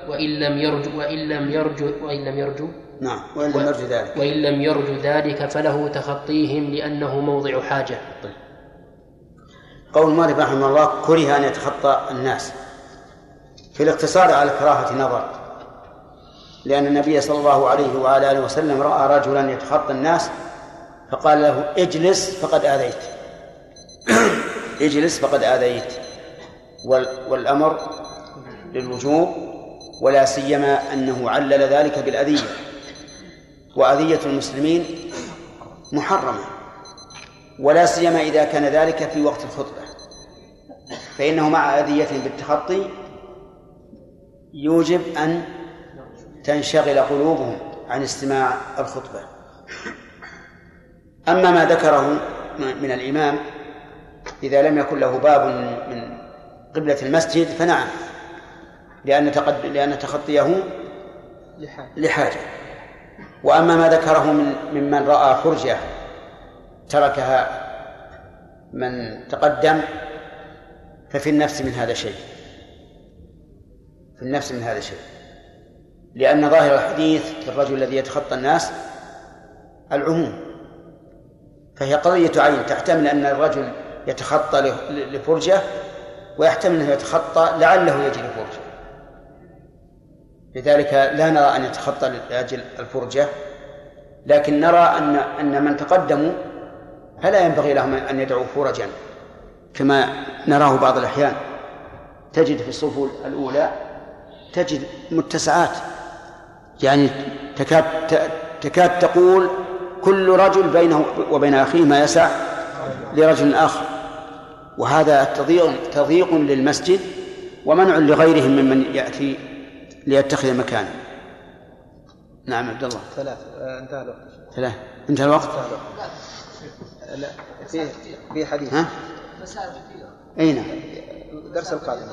وإن لم يرجو وإن لم يرجو وإن لم يرجو؟ نعم وإن لم يرجو ذلك. وإن لم يرجو ذلك فله تخطيهم لأنه موضع حاجة. طيب. قول مالك رحمه الله كره أن يتخطى الناس. في الاقتصار على الكراهة نظر لأن النبي صلى الله عليه وعلى آله وسلم رأى رجلا يتخطى الناس فقال له اجلس فقد آذيت. اجلس فقد آذيت. والأمر للوجوب ولا سيما أنه علل ذلك بالأذية. وأذية المسلمين محرمة. ولا سيما إذا كان ذلك في وقت الخطبة. فإنه مع أذيتهم بالتخطي يوجب أن تنشغل قلوبهم عن استماع الخطبة. أما ما ذكره من الإمام إذا لم يكن له باب من قبلة المسجد فنعم لأن تقد... لأن تخطيه لحاجة. وأما ما ذكره من ممن رأى فرجة تركها من تقدم ففي النفس من هذا شيء. في النفس من هذا شيء لأن ظاهر الحديث في الرجل الذي يتخطى الناس العموم. فهي قضية عين تحتمل أن الرجل يتخطى لفرجة ويحتمل أنه يتخطى لعله يجد فرجة. لذلك لا نرى أن يتخطى لأجل الفرجة لكن نرى أن أن من تقدموا فلا ينبغي لهم أن يدعوا فرجا. كما نراه بعض الأحيان. تجد في الصفوف الأولى تجد متسعات. يعني تكاد تكاد تقول كل رجل بينه وبين أخيه ما يسع لرجل آخر. وهذا تضييق تضييق للمسجد ومنع لغيرهم ممن يأتي ليتخذ مكانا. نعم عبد الله. ثلاث آه، انتهى الوقت. ثلاث. انتهى الوقت؟ لا في في حديث. ها؟ مسائل كثيرة أين نعم. الدرس القادم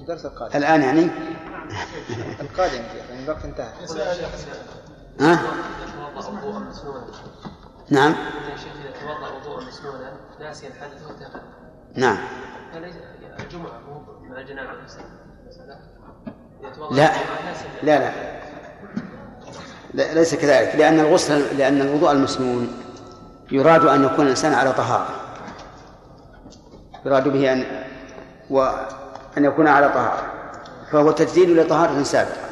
الدرس القادم. الآن يعني؟ القادم يعني الوقت انتهى. ها؟ نعم. وضوءا مسنونا ناسيا الحدث نعم. الجمعه مع الجنابه لا. لا لا. لا ليس كذلك. لأن الغسل لأن الوضوء المسنون يراد أن يكون الإنسان على طهارة. يراد به أن وأن يكون على طهارة فهو تجديد لطهارة سابقة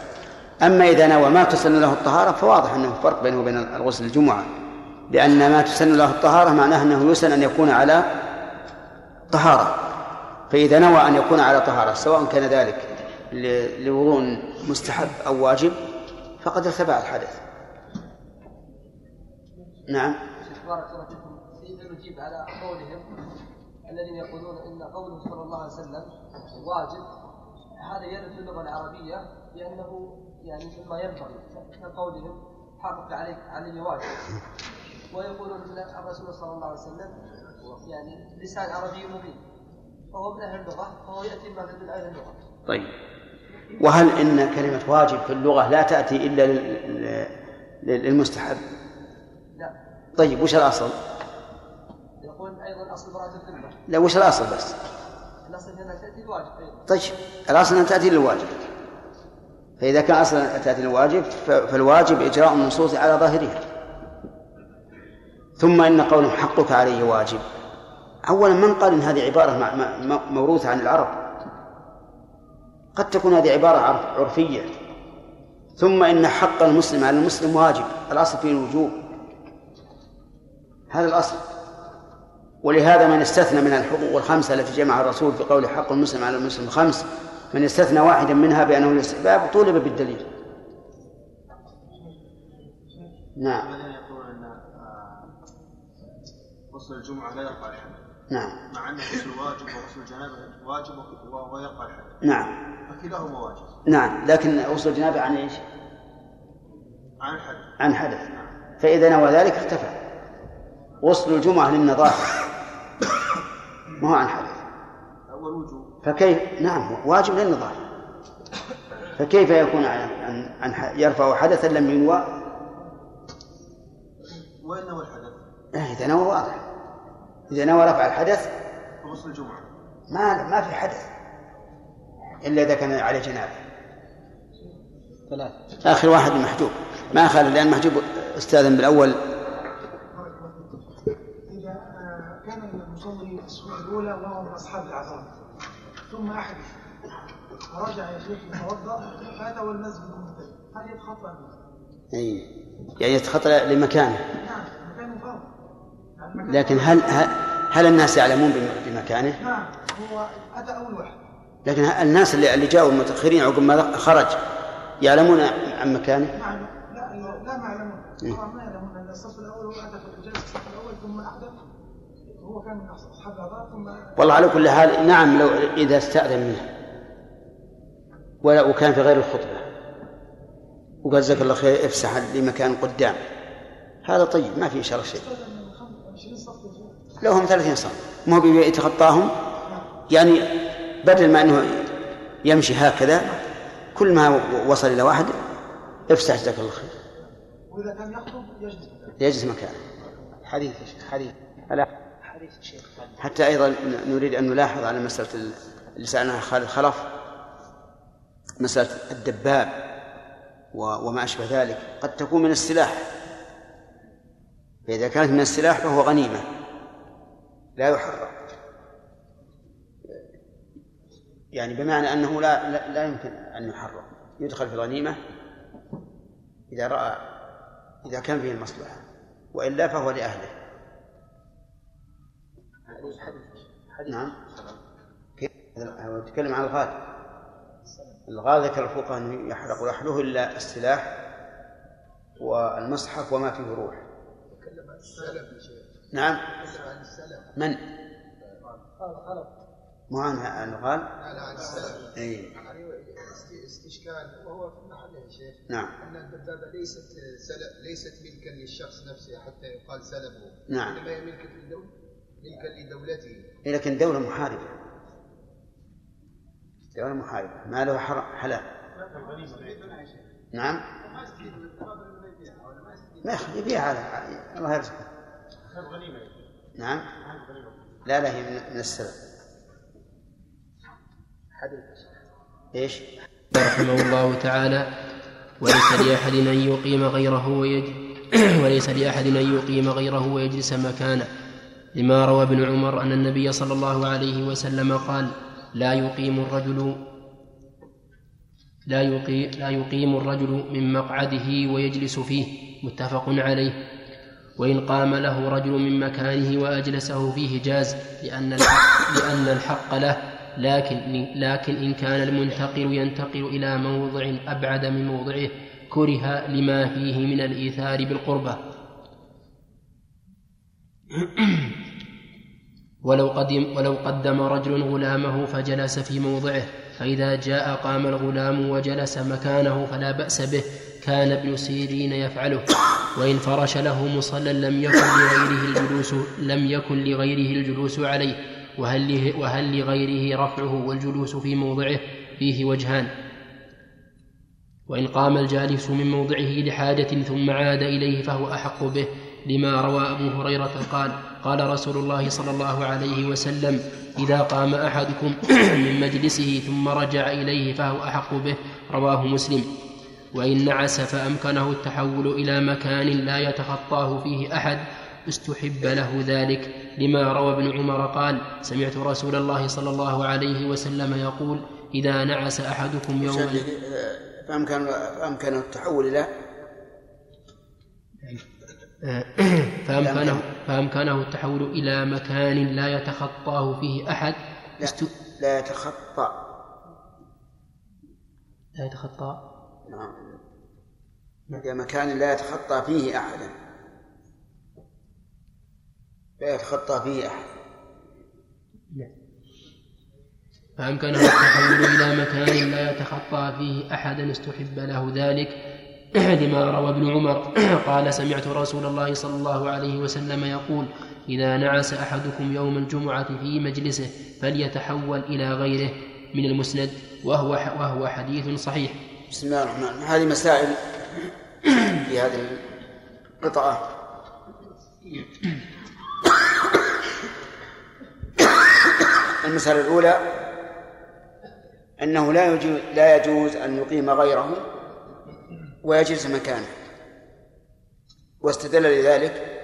أما إذا نوى ما تسن له الطهارة فواضح أنه فرق بينه وبين الغسل الجمعة لأن ما تسن له الطهارة معناه أنه يسن أن يكون على طهارة. فإذا نوى أن يكون على طهارة سواء كان ذلك لوضوء مستحب أو واجب فقد ارتفع الحدث. نعم. بارك الله فيكم. في نجيب على قولهم. الذين يقولون إن قوله صلى الله عليه وسلم واجب هذا يرد في اللغة العربية لأنه يعني مما ينبغي كقولهم حقق عليك علي واجب. ويقولون إن الرسول صلى الله عليه وسلم يعني لسان عربي مبين فهو من أهل اللغة فهو يأتي ما من أهل اللغة. طيب. وهل إن كلمة واجب في اللغة لا لل- لل- للمستحب؟ لا. طيب وش الأصل؟ يقول أيضا أصل براءه الذمة. لا وش الأصل بس؟ الأصل أنها تأتي الواجب أيضا. طيب الأصل أن تأتي للواجب. فإذا كان أصلا تأتي للواجب فالواجب إجراء النصوص على ظاهرها. ثم إن قولهم حقك عليه واجب. أولا من قال إن هذه عبارة مع- مع- م- موروثة عن العرب؟ قد تكون هذه عبارة عرف- عرفية. ثم إن حق المسلم على المسلم واجب. الأصل فيه الوجوب. هذا الأصل. ولهذا من استثنى من الحقوق الخمسة التي جمعها الرسول في قول حق المسلم على المسلم خمس من استثنى واحدا منها بأنه الاستحباب طولب بالدليل. نعم. آه، غسل الجمعة لا يرفع الحدث نعم. مع أن غسل واجب وغسل الجنابة واجب و- ويرفع الحدث نعم. فكلاهما واجب. نعم. لكن غسل الجنابة عن إيش؟ عن الحدث. عن حدث. فإذا نوى ذلك ارتفع غسل الجمعة للنظافة. ما هو عن حدث والوجوب فكيف؟ نعم واجب للنظافة. فكيف يكون عن عن, عن يرفع حدثا لم ينوى؟ وين هو الحدث؟ آه، إذا نوى واضح. إذا نوى رفع الحدث غسل الجمعة. ما ما في حدث إلا إذا كان عليه جنابة. ثلاث آخر واحد محجوب. ما خالد لأن محجوب استاذن بالأول إذا آه، كان المصلي في الصفوف الأولى وهو من أصحاب العذاب. ثم أحدث. فرجع يا شيخ يتوضأ فأتى والمسجد منتهي هل يتخطى؟ أي يعني يتخطى لمكانه. نعم مكان فاضي يعني لكن هل هل, الناس يعلمون بم- بمكانه؟ نعم هو أتى أول واحد. لكن الناس اللي اللي جاءوا المتأخرين عقب ما خرج يعلمون عن مكانه؟ نعم لا لا, ما يعلمون. مم. طبعا ما يعلمون. الصف الأول هو أتى في الجلسة الصف الأول ثم أحدث. هو كان من العذاب ثم والله على كل حال نعم لو إذا استأذن منه. ولا وكان في غير الخطبة. وقال جزاك الله خير افسح لي مكان قدام. هذا طيب ما في شر شيء. 20 صف يجوز. لو هم 30 صف ما هو يتخطاهم يعني بدل ما إنه يمشي هكذا كل ما وصل إلى واحد افسح جزاك الله خير. وإذا كان يخطب يجلس. يجلس مكانه. حديث حديث. حتى أيضا نريد أن نلاحظ على مسألة اللي سألناها خالد خلف مسألة الدباب وما أشبه ذلك. قد تكون من السلاح. فإذا كانت من السلاح فهو غنيمة. لا يحرم يعني بمعنى أنه لا لا, لا يمكن أن يحرم يدخل في الغنيمة إذا رأى إذا كان فيه المصلحة. وإلا فهو لأهله. نعم. كيف؟ يتكلم عن الغالب الغالب ذكر الفقهاء أنه يحرق ويحلوه إلا السلاح والمصحف وما فيه روح. تكلم عن السلف يا شيخ. نعم. عن السلف. من؟ مو عن الغال لا عن السلف. اي يعني است- استشكال وهو في محله يا شيخ. نعم. أن الدبابه ليست سلف ليست ملكا للشخص نفسه حتى يقال سلبه نعم. إنما هي ملكا للدوله ملكا لدولته. إيه، لكن دولة محاربة. دولة محاربة. ما له حر- حلال. نعم. ما يخلي يبيع على الله يرزقه. نعم. لا لا هي من- من السلف إيش؟ رحمه الله تعالى. وليس لأحد أن يقيم غيره ويج... وليس لأحد أن يقيم غيره ويجلس مكانه. لما روى ابن عمر أن النبي صلى الله عليه وسلم قال لا يقيم الرجل لا يقيم, لا يقيم الرجل من مقعده ويجلس فيه متفق عليه. وإن قام له رجل من مكانه وأجلسه فيه جاز لأن الحق, لأن الحق له لكن لكن إن كان المنتقل ينتقل إلى موضع أبعد من موضعه كره لما فيه من الإيثار بالقربة. ولو قدم ولو قدم رجل غلامه فجلس في موضعه فإذا جاء قام الغلام وجلس مكانه فلا بأس به كان ابن سيرين يفعله. وإن فرش له مصلى لم يكن لغيره الجلوس لم يكن لغيره الجلوس عليه. وهل, وهل لغيره رفعه والجلوس في موضعه؟ فيه وجهان. وإن قام الجالس من موضعه لحاجة ثم عاد إليه فهو أحق به. لما روى أبو هريرة قال قال رسول الله صلى الله عليه وسلم إذا قام أحدكم من مجلسه ثم رجع إليه فهو أحق به رواه مسلم. وإن نعس فأمكنه التحول إلى مكان لا يتخطاه فيه أحد استحب له ذلك. لما روى ابن عمر قال سمعت رسول الله صلى الله عليه وسلم يقول إذا نعس أحدكم يوما فأمكن فأمكنه التحول إلى فأمكنه, فأمكنه التحول إلى مكان لا يتخطاه فيه أحد. لا, لا يتخطى. لا يتخطى. نعم. إلى مكان لا يتخطى فيه أحدا لا يتخطى فيه أحد. فأمكنه التحول إلى مكان لا يتخطى فيه أحدا استحب له ذلك. لما روى ابن عمر. قال سمعت رسول الله صلى الله عليه وسلم يقول إذا نعس أحدكم يوم الجمعة في مجلسه فليتحول إلى غيره من المسند وهو وهو حديث صحيح. بسم الله الرحمن الرحيم. هذه مسائل في هذه القطعة. المسألة الأولى أنه لا يجوز لا يجوز أن يقيم غيره ويجلس مكانه. واستدل لذلك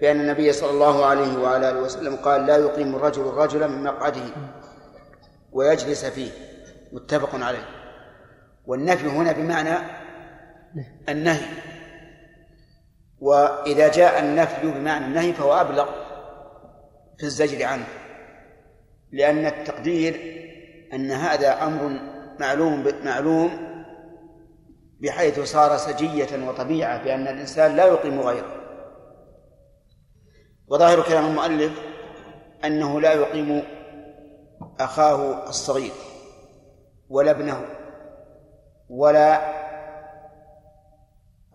بأن النبي صلى الله عليه وعلى آله وسلم قال لا يقيم الرجل الرجل من مقعده ويجلس فيه. متفق عليه. والنفي هنا بمعنى النهي. وإذا جاء النفي بمعنى النهي فهو أبلغ في الزجر عنه. لأن التقدير أن هذا أمر معلوم معلوم بحيث صار سجية وطبيعة بأن الإنسان لا يقيم غيره. وظاهر كلام المؤلف أنه لا يقيم أخاه الصغير ولا ابنه ولا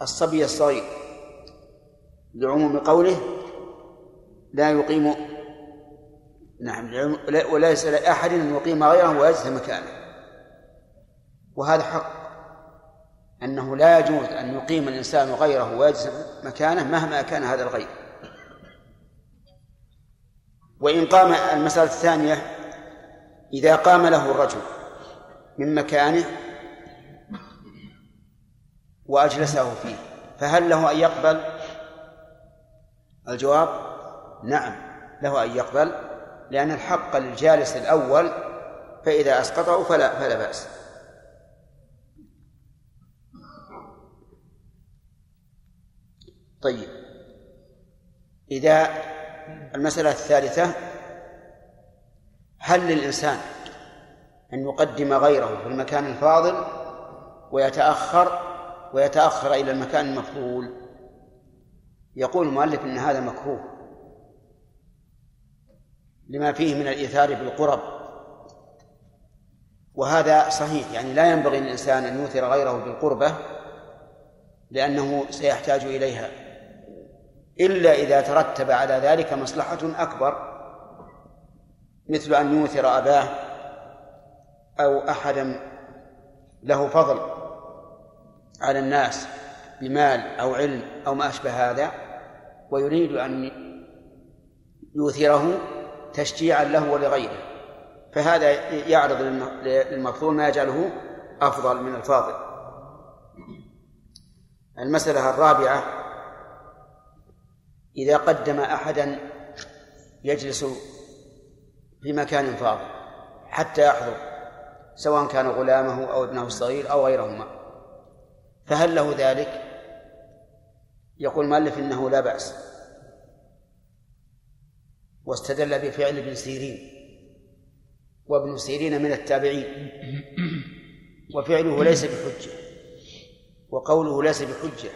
الصبي الصغير لعموم قوله لا يقيم نعم وليس لأحد أن يقيم غيره ويجلس مكانه. وهذا حق. أنه لا يجوز أن يقيم الإنسان غيره ويجلس مكانه مهما كان هذا الغير. وإن قام المسألة الثانية إذا قام له الرجل من مكانه وأجلسه فيه فهل له أن يقبل؟ الجواب نعم له أن يقبل لأن الحق للجالس الأول فإذا أسقطه فلا فلا بأس. طيب. إذا المسألة الثالثة هل للإنسان أن يقدم غيره في المكان الفاضل ويتأخر ويتأخر إلى المكان المفضول؟ يقول المؤلف أن هذا مكروه. لما فيه من الإيثار بالقرب. وهذا صحيح يعني لا ينبغي للإنسان أن يوثر غيره بالقربة لأنه سيحتاج إليها. إلا إذا ترتب على ذلك مصلحة أكبر مثل أن يوثر أباه أو أحدا له فضل على الناس بمال أو علم أو ما أشبه هذا ويريد أن يوثره تشجيعا له ولغيره. فهذا يعرض للمفضول ما يجعله أفضل من الفاضل. المسألة الرابعة إذا قدم أحدا يجلس في مكان فاضل حتى يحضر سواء كان غلامه أو ابنه الصغير أو غيرهما. فهل له ذلك؟ يقول المؤلف إنه لا بأس. واستدل بفعل ابن سيرين. وابن سيرين من التابعين. وفعله ليس بحجة. وقوله ليس بحجة.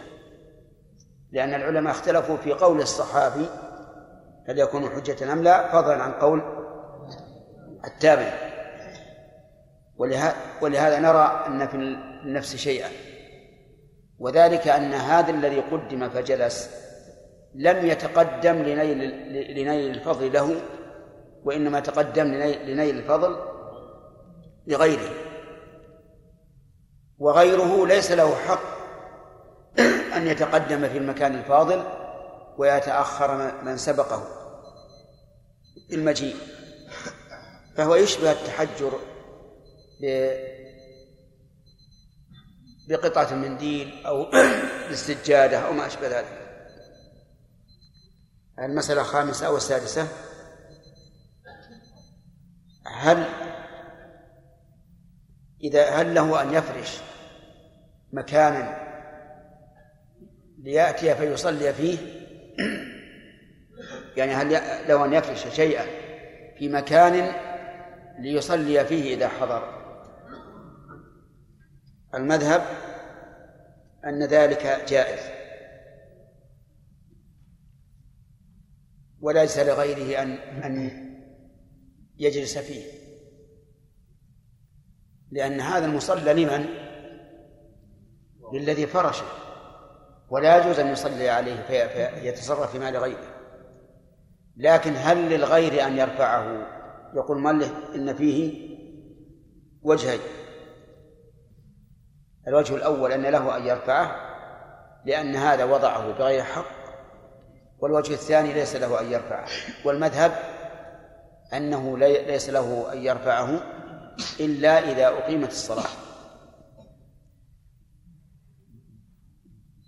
لأن العلماء اختلفوا في قول الصحابي هل يكون حجة أم لا فضلا عن قول التابع. ولهذا نرى أن في النفس شيئا. وذلك أن هذا الذي قدم فجلس لم يتقدم لنيل لنيل الفضل له وإنما تقدم لنيل الفضل لغيره. وغيره ليس له حق أن يتقدم في المكان الفاضل ويتأخر من سبقه المجيء. فهو يشبه التحجر بقطعة منديل أو بالسجادة أو ما أشبه ذلك. المسألة الخامسة أو السادسة. هل إذا هل له أن يفرش مكانا ليأتي فيصلي فيه. يعني هل له أن يفرش شيئا في مكان ليصلي فيه إذا حضر. المذهب أن ذلك جائز. وليس لغيره أن أن يجلس فيه. لأن هذا المصلى لمن؟ للذي فرشه. ولا يجوز أن يصلي عليه فيتصرف في مال غيره. لكن هل للغير أن يرفعه؟ يقول مؤلف إن فيه وجهين. الوجه الأول أن له أن يرفعه لأن هذا وضعه بغير حق. والوجه الثاني ليس له أن يرفعه. والمذهب أنه ليس له أن يرفعه إلا إذا أقيمت الصلاة.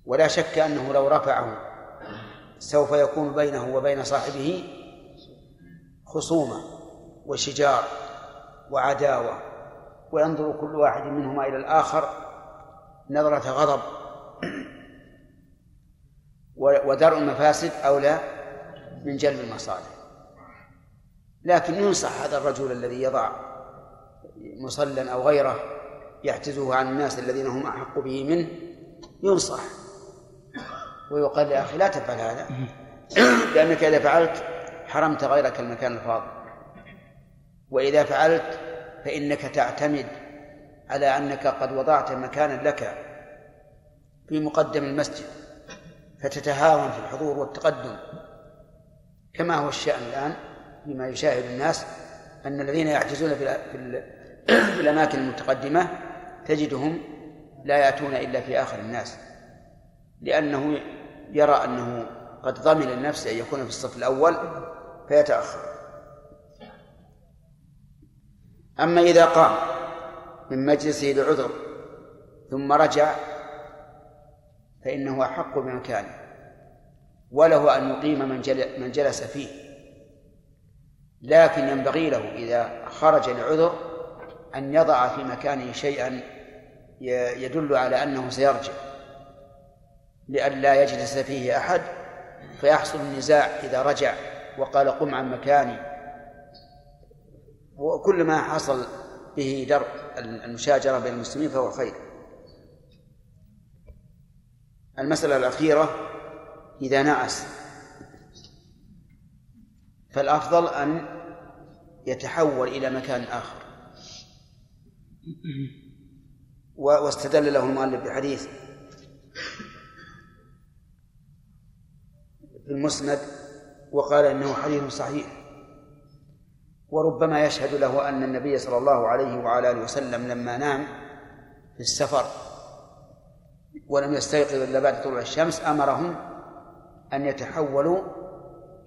ولا شك أنه لو رفعه سوف يكون بينه وبين صاحبه خصومة وشجار وعداوة وينظر كل واحد منهما إلى الآخر نظرة غضب ودرء المفاسد أولى من جلب المصالح. لكن ينصح هذا الرجل الذي يضع مصلى أو غيره يحتزه عن الناس الذين هم أحق به منه ينصح. ويقال يا أخي لا تفعل هذا. لأنك إذا فعلت حرمت غيرك المكان الفاضل. وإذا فعلت فإنك تعتمد على أنك قد وضعت مكانا لك في مقدم المسجد فتتهاون في الحضور والتقدم. كما هو الشأن الآن فيما يشاهد الناس أن الذين يعجزون في, في الأماكن المتقدمة تجدهم لا يأتون إلا في آخر الناس. لأنه يرى أنه قد ضمن لنفسه أن يكون في الصف الأول فيتأخر. أما إذا قام من مجلسه لعذر ثم رجع فإنه أحق بمكانه وله أن يقيم من من جلس فيه. لكن ينبغي له إذا خرج لعذر أن يضع في مكانه شيئا يدل على أنه سيرجع. لئلا يجلس فيه أحد فيحصل النزاع إذا رجع وقال قم عن مكاني. وكل ما حصل به درء المشاجرة بين المسلمين فهو خير. المسألة الأخيرة إذا نعس فالأفضل أن يتحول إلى مكان آخر. واستدل له المؤلف بحديث في المسند وقال إنه حديث صحيح. وربما يشهد له أن النبي صلى الله عليه وعلى آله وسلم لما نام في السفر ولم يستيقظ إلا بعد طلوع الشمس أمرهم أن يتحولوا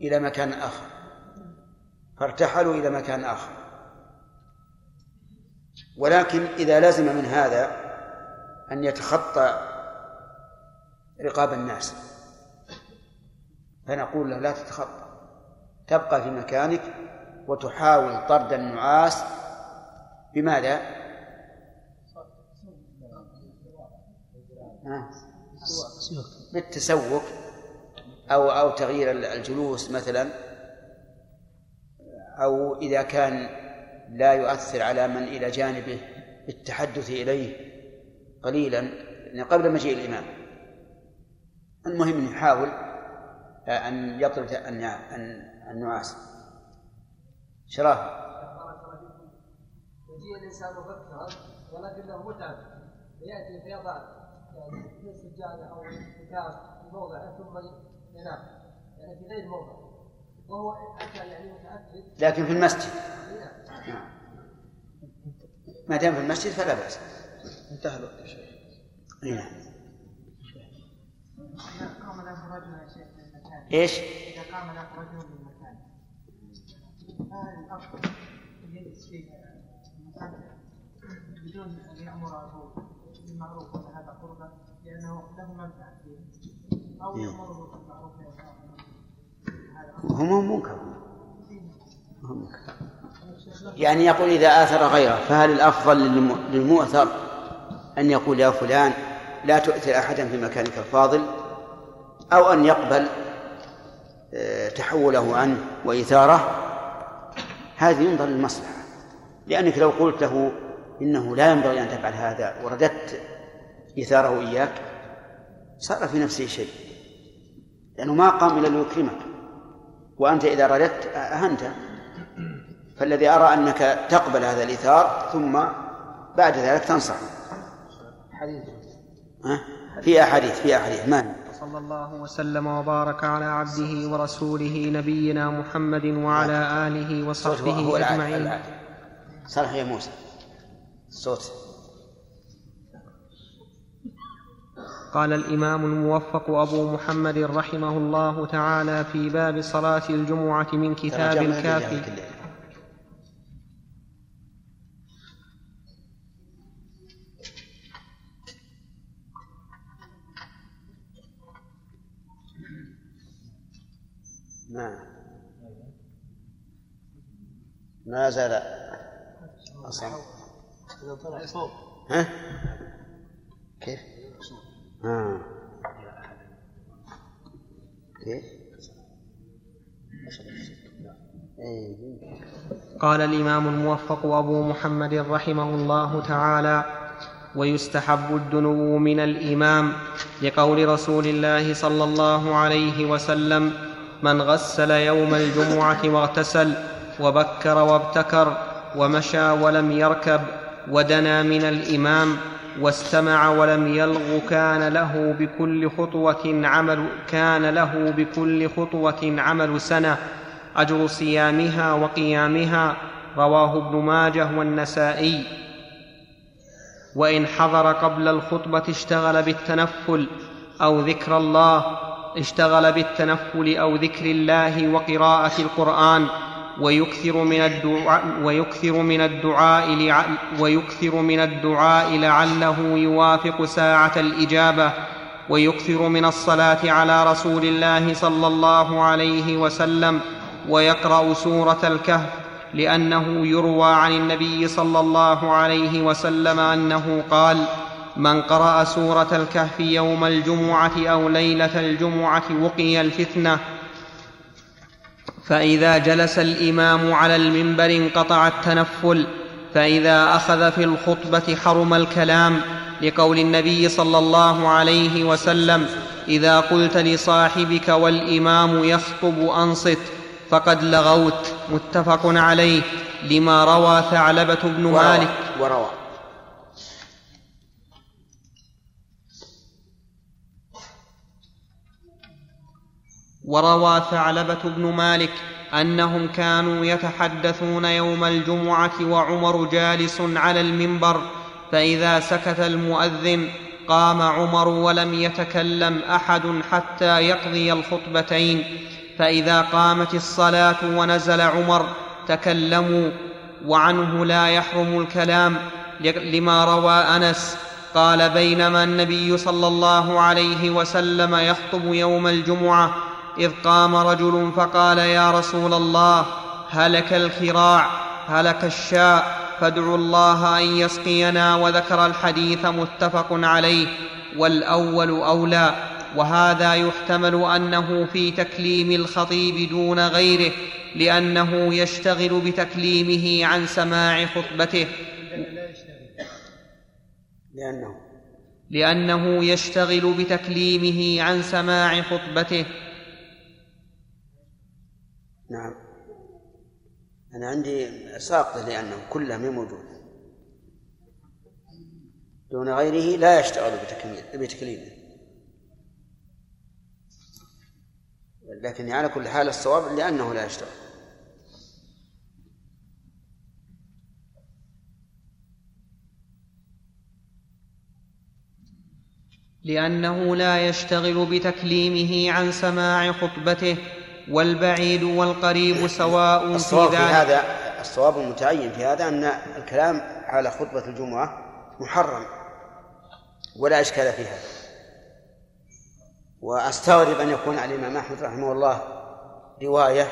إلى مكان آخر. فارتحلوا إلى مكان آخر. ولكن إذا لزم من هذا أن يتخطى رقاب الناس. فنقول له لا تتخطى. تبقى في مكانك وتحاول طرد النعاس. بماذا؟ بالتسوق أو أو تغيير الجلوس مثلا. أو إذا كان لا يؤثر على من إلى جانبه بالتحدث إليه قليلا. قبل مجيء الإمام. المهم يحاول أن يطرد النعاس شراه. يجيء الإنسان مبكرا ولكنه متعب. فيأتي فيضع يعني سجادة أو كتاب في موضعه ثم ينام. يعني في غير موضع. وهو أتى يعني متأكد. لكن في المسجد. نعم. ما دام في المسجد فلا بأس. انتهى الوقت يا شيخ. نعم قام له رجل يا شيخ. إيش؟ إذا قام له رجل من المكان فهل الأفضل يجلس في المكان بدون أن يأمره بالمعروف ولا هذا قربة لأنه له منفعة فيه أو يأمره بالمعروف وهو منكر يعني يقول إذا آثر غيره فهل الأفضل للمؤثر أن يقول يا فلان لا تؤثر أحدا في مكانك الفاضل؟ أو أن يقبل تحوله عنه وإيثاره هذه ينظر للمصلحة. لأنك لو قلت له إنه لا ينبغي أن تفعل هذا ورددت إيثاره إياك صار في نفسه شيء. لأنه ما قام إلا ليكرمك. وأنت إذا رددت أهنته فالذي أرى أنك تقبل هذا الإيثار ثم بعد ذلك تنصح حديث. في أحاديث في أحاديث. ما صلى الله وسلم وبارك على عبده ورسوله نبينا محمد وعلى آله وصحبه أجمعين. صالح يا موسى. صوت. قال الإمام الموفق أبو محمد رحمه الله تعالى في باب صلاة الجمعة من كتاب الكافي. نعم ما زال أصلا ها؟ كيف؟ ها كيف؟ قال الإمام الموفق أبو محمد رحمه الله تعالى ويستحب الدنو من الإمام لقول رسول الله صلى الله عليه وسلم من غسل يوم الجمعة واغتسل وبكر وابتكر ومشى ولم يركب ودنا من الإمام واستمع ولم يلغ كان له بكل خطوة عمل كان له بكل خطوة عمل سنة. أجر صيامها وقيامها رواه ابن ماجه والنسائي. وإن حضر قبل الخطبة اشتغل بالتنفل أو ذكر الله اشتغل بالتنفل أو ذكر الله وقراءة القرآن ويكثر من الدعاء ويكثر من الدعاء لع ويكثر من الدعاء لعله يوافق ساعة الإجابة ويكثر من الصلاة على رسول الله صلى الله عليه وسلم ويقرأ سورة الكهف لأنه يروى عن النبي صلى الله عليه وسلم أنه قال من قرأ سورة الكهف يوم الجمعة أو ليلة الجمعة وقي الفتنة فإذا جلس الإمام على المنبر انقطع التنفل فإذا أخذ في الخطبة حرم الكلام لقول النبي صلى الله عليه وسلم إذا قلت لصاحبك والإمام يخطب أنصت فقد لغوت. متفق عليه. لما روى ثعلبة بن مالك. وروى وروى. ثعلبة بن مالك أنهم كانوا يتحدثون يوم الجمعة وعمر جالس على المنبر فإذا سكت المؤذن قام عمر ولم يتكلم أحد حتى يقضي الخطبتين فإذا قامت الصلاة ونزل عمر تكلموا وعنه لا يحرم الكلام لما روى أنس قال بينما النبي صلى الله عليه وسلم يخطب يوم الجمعة إذ قام رجل فقال يا رسول الله هلك الخراع هلك الشاء فادعوا الله أن يسقينا وذكر الحديث متفق عليه والأول أولى وهذا يحتمل أنه في تكليم الخطيب دون غيره لأنه يشتغل بتكليمه عن سماع خطبته. لأنه. لأنه يشتغل بتكليمه عن سماع خطبته. نعم. أنا عندي ساقطة لأنه كلها ما موجود دون غيره لا يشتغل بتكليمه لكن على كل حال الصواب لأنه لا يشتغل. لأنه لا يشتغل بتكليمه عن سماع خطبته. والبعيد والقريب سواء في الصواب في ذلك. هذا الصواب المتعين في هذا أن الكلام على خطبة الجمعة محرم ولا إشكال في هذا. وأستغرب أن يكون على الإمام أحمد رحمه الله رواية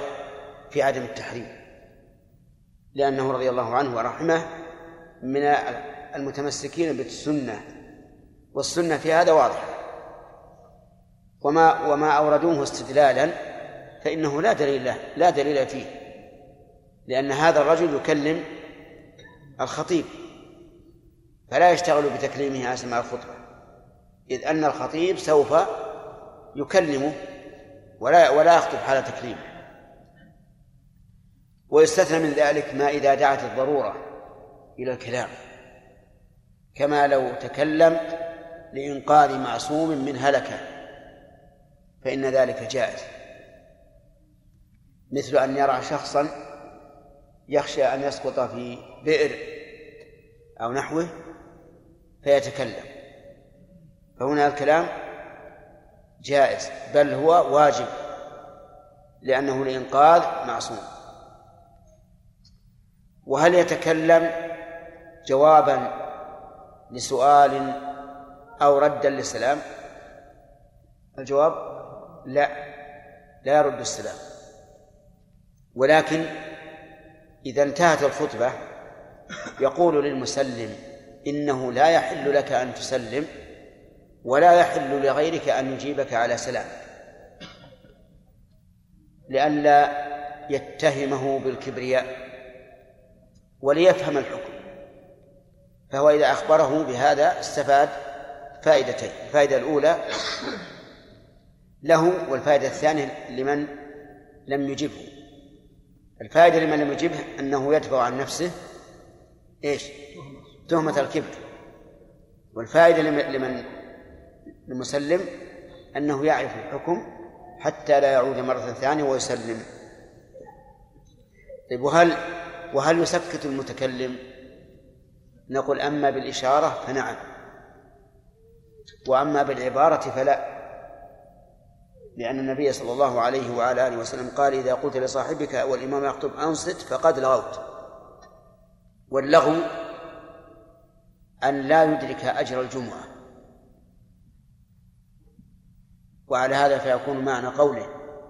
في عدم التحريم لأنه رضي الله عنه ورحمه من المتمسكين بالسنة والسنة في هذا واضحة. وما وما أوردوه استدلالا فإنه لا دليل له لا دليل فيه. لأن هذا الرجل يكلم الخطيب فلا يشتغل بتكليمه سماع الخطبة إذ أن الخطيب سوف يكلمه ولا ولا يخطب حال تكليمه. ويستثنى من ذلك ما إذا دعت الضرورة إلى الكلام. كما لو تكلم لإنقاذ معصوم من هلكة فإن ذلك جائز. مثل أن يرى شخصا يخشى أن يسقط في بئر أو نحوه فيتكلم. فهنا الكلام جائز بل هو واجب لأنه لإنقاذ معصوم. وهل يتكلم جوابا لسؤال أو ردا للسلام؟ الجواب لا لا يرد السلام. ولكن إذا انتهت الخطبة يقول للمسلم إنه لا يحل لك أن تسلم ولا يحل لغيرك أن يجيبك على سلام لئلا يتهمه بالكبرياء وليفهم الحكم. فهو إذا أخبره بهذا استفاد فائدتين الفائدة الأولى له والفائدة الثانية لمن لم يجبه. الفائدة لمن لم يجبه أنه يدفع عن نفسه إيش؟ تهمة الكبر. والفائدة لمن؟ المسلم أنه يعرف الحكم حتى لا يعود مرة ثانية ويسلم. طيب وهل وهل يسكت المتكلم؟ نقول أما بالإشارة فنعم وأما بالعبارة فلا. لأن النبي صلى الله عليه وعلى آله وسلم قال إذا قلت لصاحبك والإمام يخطب أنصت فقد لغوت. واللغو أن لا يدرك أجر الجمعة. وعلى هذا فيكون معنى قوله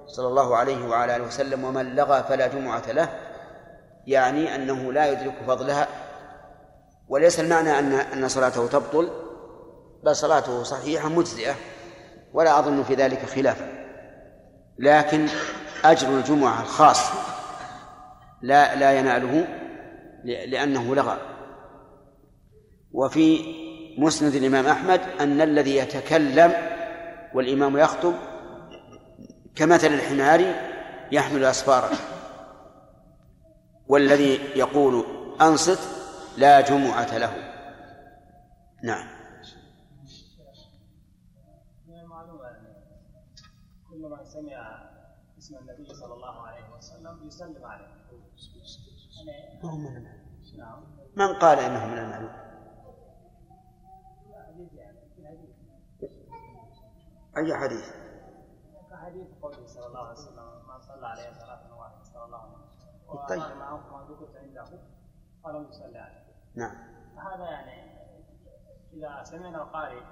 صلى الله عليه وعلى آله وسلم ومن لغى فلا جمعة له يعني أنه لا يدرك فضلها. وليس المعنى أن أن صلاته تبطل بل صلاته صحيحة مجزئة. ولا أظن في ذلك خلافا. لكن أجر الجمعة الخاص لا لا يناله لأنه لغى. وفي مسند الإمام أحمد أن الذي يتكلم والإمام يخطب كمثل الحمار يحمل أسفارا والذي يقول أنصت لا جمعة له. نعم من المعلومة كل من سمع اسم النبي صلى الله عليه وسلم يسلم عليه ما هو من المعلوم من قال انه من المعلوم يعني في حديث؟ حديث قوله صلى الله عليه وسلم من صلى عليه صلاة واحدة صلى الله عليه وسلم. طيب. معه ما ذكرت عنده ولم يصلي عليه. نعم. فهذا يعني إذا سمعنا القارئ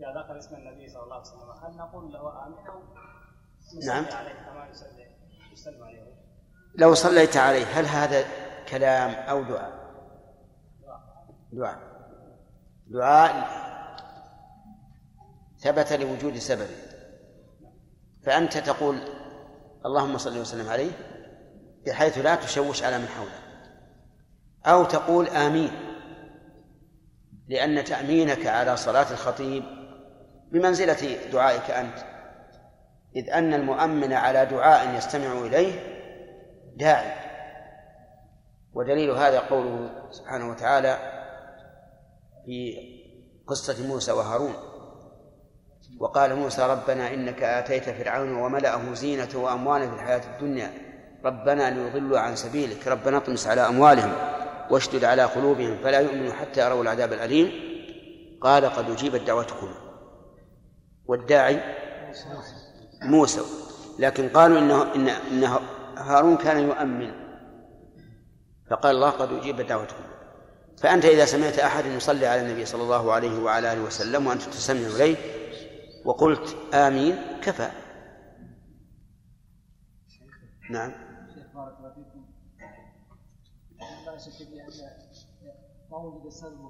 إذا ذكر اسم النبي صلى الله عليه وسلم هل نقول له آمين أو نعم. عليه كما يصلي يسلم عليه. لو صليت عليه هل هذا كلام أو دعاء؟ دعاء. دعاء ثبت لوجود سبب. فأنت تقول اللهم صل وسلم عليه بحيث لا تشوش على من حولك أو تقول آمين لأن تأمينك على صلاة الخطيب بمنزلة دعائك أنت. إذ أن المؤمن على دعاء يستمع إليه داعي. ودليل هذا قوله سبحانه وتعالى في قصة موسى وهارون. وقال موسى ربنا إنك آتيت فرعون وملأه زينة وأموالا في الحياة الدنيا. ربنا ليضلوا عن سبيلك. ربنا اطمس على أموالهم واشدد على قلوبهم فلا يؤمنوا حتى يروا العذاب الأليم. قال قد أجيبت دعوتكما والداعي موسى. لكن قالوا إنه إن إن هارون كان يؤمن. فقال الله قد أجيبت دعوتكم. فأنت إذا سمعت أحد يصلي على النبي صلى الله عليه وعلى آله وسلم وأنت تستمع إليه وقلت آمين كفى. نعم. فيكم لا شك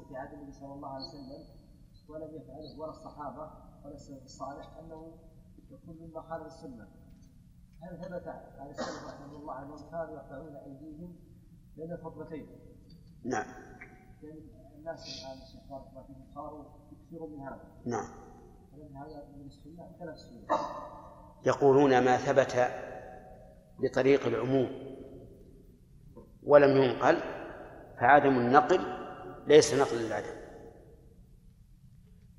في عهد النبي صلى الله عليه وسلم ولم يفعله ولا الصحابة ولا السلف الصالح أنه يكون مما خالف السنة. هل ثبت عن السلف رحمه الله انهم كانوا يرفعون أيديهم بين الخطبتين. نعم. لأن الناس الآن شيخ بارك الله فيكم صاروا يكثرون من هذا. نعم. ولان هذا من السنة خلاف السنة. يقولون ما ثبت بطريق العموم. ولم ينقل فعدم النقل ليس نقل للعدم.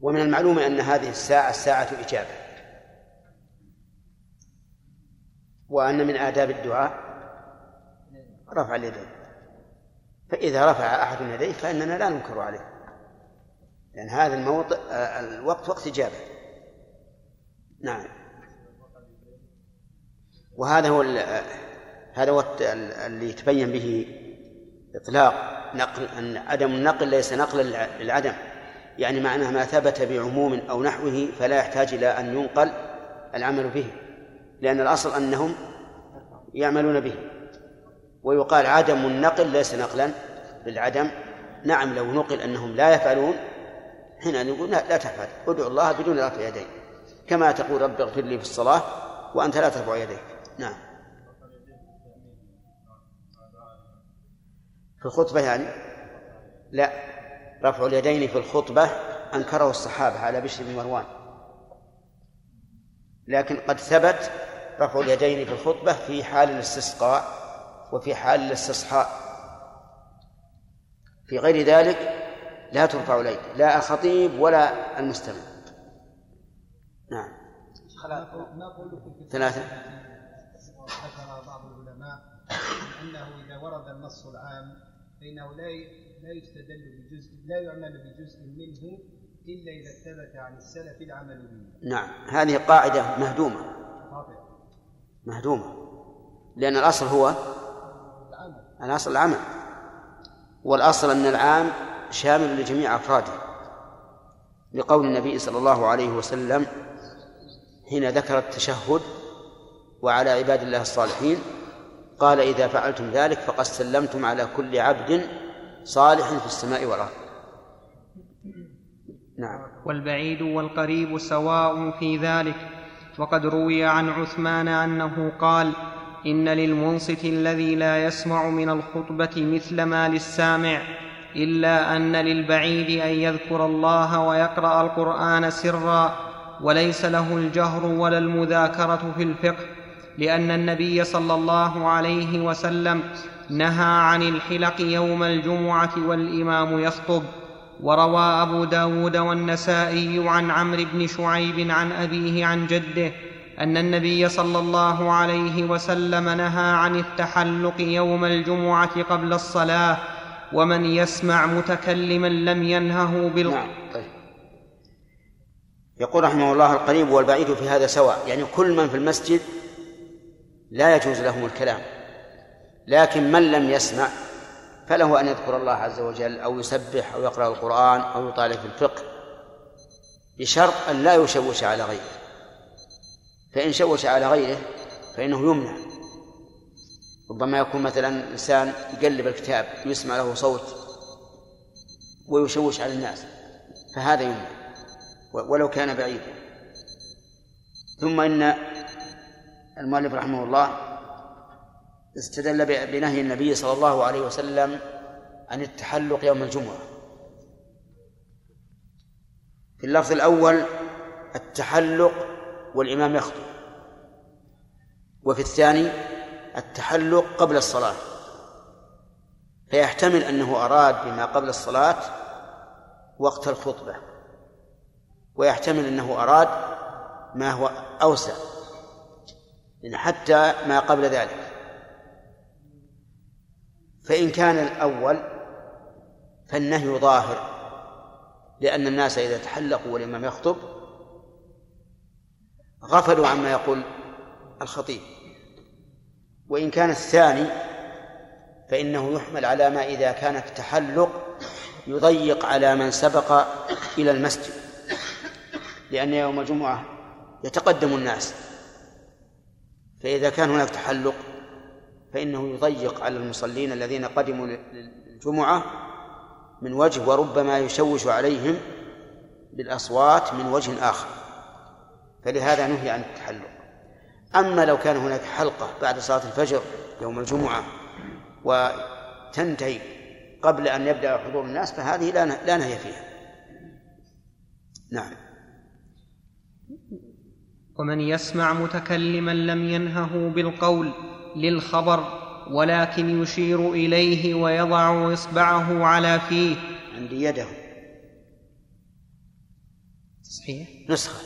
ومن المعلوم أن هذه الساعة ساعة إجابة. وأن من آداب الدعاء رفع اليدين. فإذا رفع أحد يديه فإننا لا ننكر عليه. لأن هذا الموضع آه، الوقت وقت إجابة. نعم. وهذا هو هذا هو اللي يتبين به إطلاق نقل أن عدم النقل ليس نقلا للع- للعدم. يعني معناه ما ثبت بعموم أو نحوه فلا يحتاج إلى أن ينقل العمل به. لأن الأصل أنهم يعملون به. ويقال عدم النقل ليس نقلا للعدم نعم لو نقل أنهم لا يفعلون حين نقول لا, لا تفعل ادعو الله بدون رفع يديك. كما تقول رب اغفر لي في الصلاة وأنت لا ترفع يديك. نعم. في الخطبة يعني؟ لا. رفع اليدين في الخطبة أنكره الصحابة على بشر بن مروان. لكن قد ثبت رفع اليدين في الخطبة في حال الاستسقاء وفي حال الاستصحاء في غير ذلك لا ترفع اليد لا الخطيب ولا المستمع. نعم. ثلاثة. ذكر بعض العلماء أنه إذا ورد النص العام فإنه لا لا يستدل بجزء لا يعمل بجزء منه إلا إذا ثبت عن السلف العمل به نعم. هذه قاعدة مهدومة. مهدومة. لأن الأصل هو الأصل العمل. والأصل أن العام شامل لجميع أفراده. لقول النبي صلى الله عليه وسلم حين ذكر التشهد وعلى عباد الله الصالحين قال إذا فعلتم ذلك فقد سلمتم على كل عبد صالح في السماء والأرض. نعم. والبعيد والقريب سواء في ذلك. وقد روي عن عثمان أنه قال إن للمنصت الذي لا يسمع من الخطبة مثل ما للسامع إلا أن للبعيد أن يذكر الله ويقرأ القرآن سرا وليس له الجهر ولا المذاكرة في الفقه لأن النبي صلى الله عليه وسلم نهى عن الحلق يوم الجمعة والإمام يخطب. وروى أبو داود والنسائي عن عمرو بن شعيب عن أبيه عن جده أن النبي صلى الله عليه وسلم نهى عن التحلق يوم الجمعة قبل الصلاة ومن يسمع متكلما لم ينهه بال نعم طيب. يقول رحمه الله القريب والبعيد في هذا سواء يعني كل من في المسجد لا يجوز لهم الكلام لكن من لم يسمع فله أن يذكر الله عز وجل أو يسبح أو يقرأ القرآن أو يطالع في الفقه بشرط أن لا يشوش على غيره. فإن شوش على غيره فإنه يمنع. ربما يكون مثلا إنسان يقلب الكتاب يسمع له صوت ويشوش على الناس فهذا يمنع. ولو كان بعيدا. ثم إن المؤلف رحمه الله استدل بنهي النبي صلى الله عليه وسلم عن التحلق يوم الجمعة. في اللفظ الأول التحلق والإمام يخطب. وفي الثاني التحلق قبل الصلاة. فيحتمل أنه أراد بما قبل الصلاة وقت الخطبة. ويحتمل أنه أراد ما هو أوسع. حتى ما قبل ذلك. فإن كان الأول فالنهي ظاهر لأن الناس إذا تحلقوا والإمام يخطب غفلوا عما يقول الخطيب. وإن كان الثاني فإنه يحمل على ما إذا كان التحلق يضيق على من سبق إلى المسجد لأن يوم الجمعة يتقدم الناس. فإذا كان هناك تحلق فإنه يضيق على المصلين الذين قدموا للجمعة من وجه وربما يشوش عليهم بالأصوات من وجه آخر. فلهذا نهي عن التحلق. أما لو كان هناك حلقة بعد صلاة الفجر يوم الجمعة وتنتهي قبل أن يبدأ حضور الناس فهذه لا لا نهي فيها. نعم. ومن يسمع متكلما لم ينهه بالقول للخبر ولكن يشير إليه ويضع إصبعه على فيه. عندي يده. صحيح. نسخة.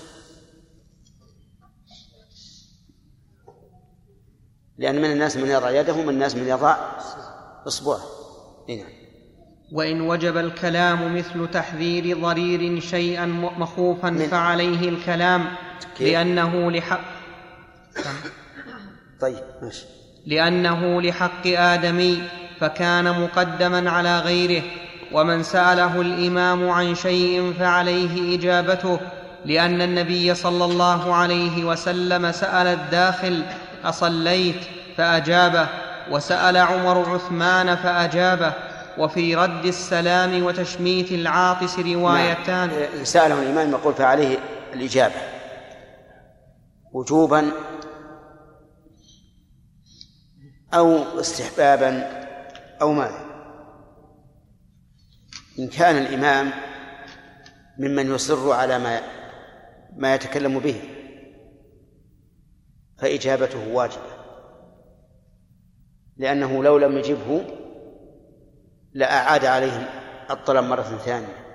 لأن من الناس من يضع يده ومن الناس من يضع إصبعه. نعم وإن وجب الكلام مثل تحذير ضرير شيئا مخوفا فعليه الكلام؟ لأنه لحق طيب ماشي. لأنه لحق ادمي فكان مقدما على غيره ومن سأله الإمام عن شيء فعليه إجابته لأن النبي صلى الله عليه وسلم سأل الداخل أصليت؟ فأجابه. وسأل عمر عثمان فأجابه. وفي رد السلام وتشميت العاطس روايتان. نعم. ساله الإمام يقول فعليه الإجابة. وجوبا أو استحبابا أو ماذا إن كان الإمام ممن يصر على ما ما يتكلم به فإجابته واجبة. لأنه لو لم يجبه لأعاد عليه الطلب مرة ثانية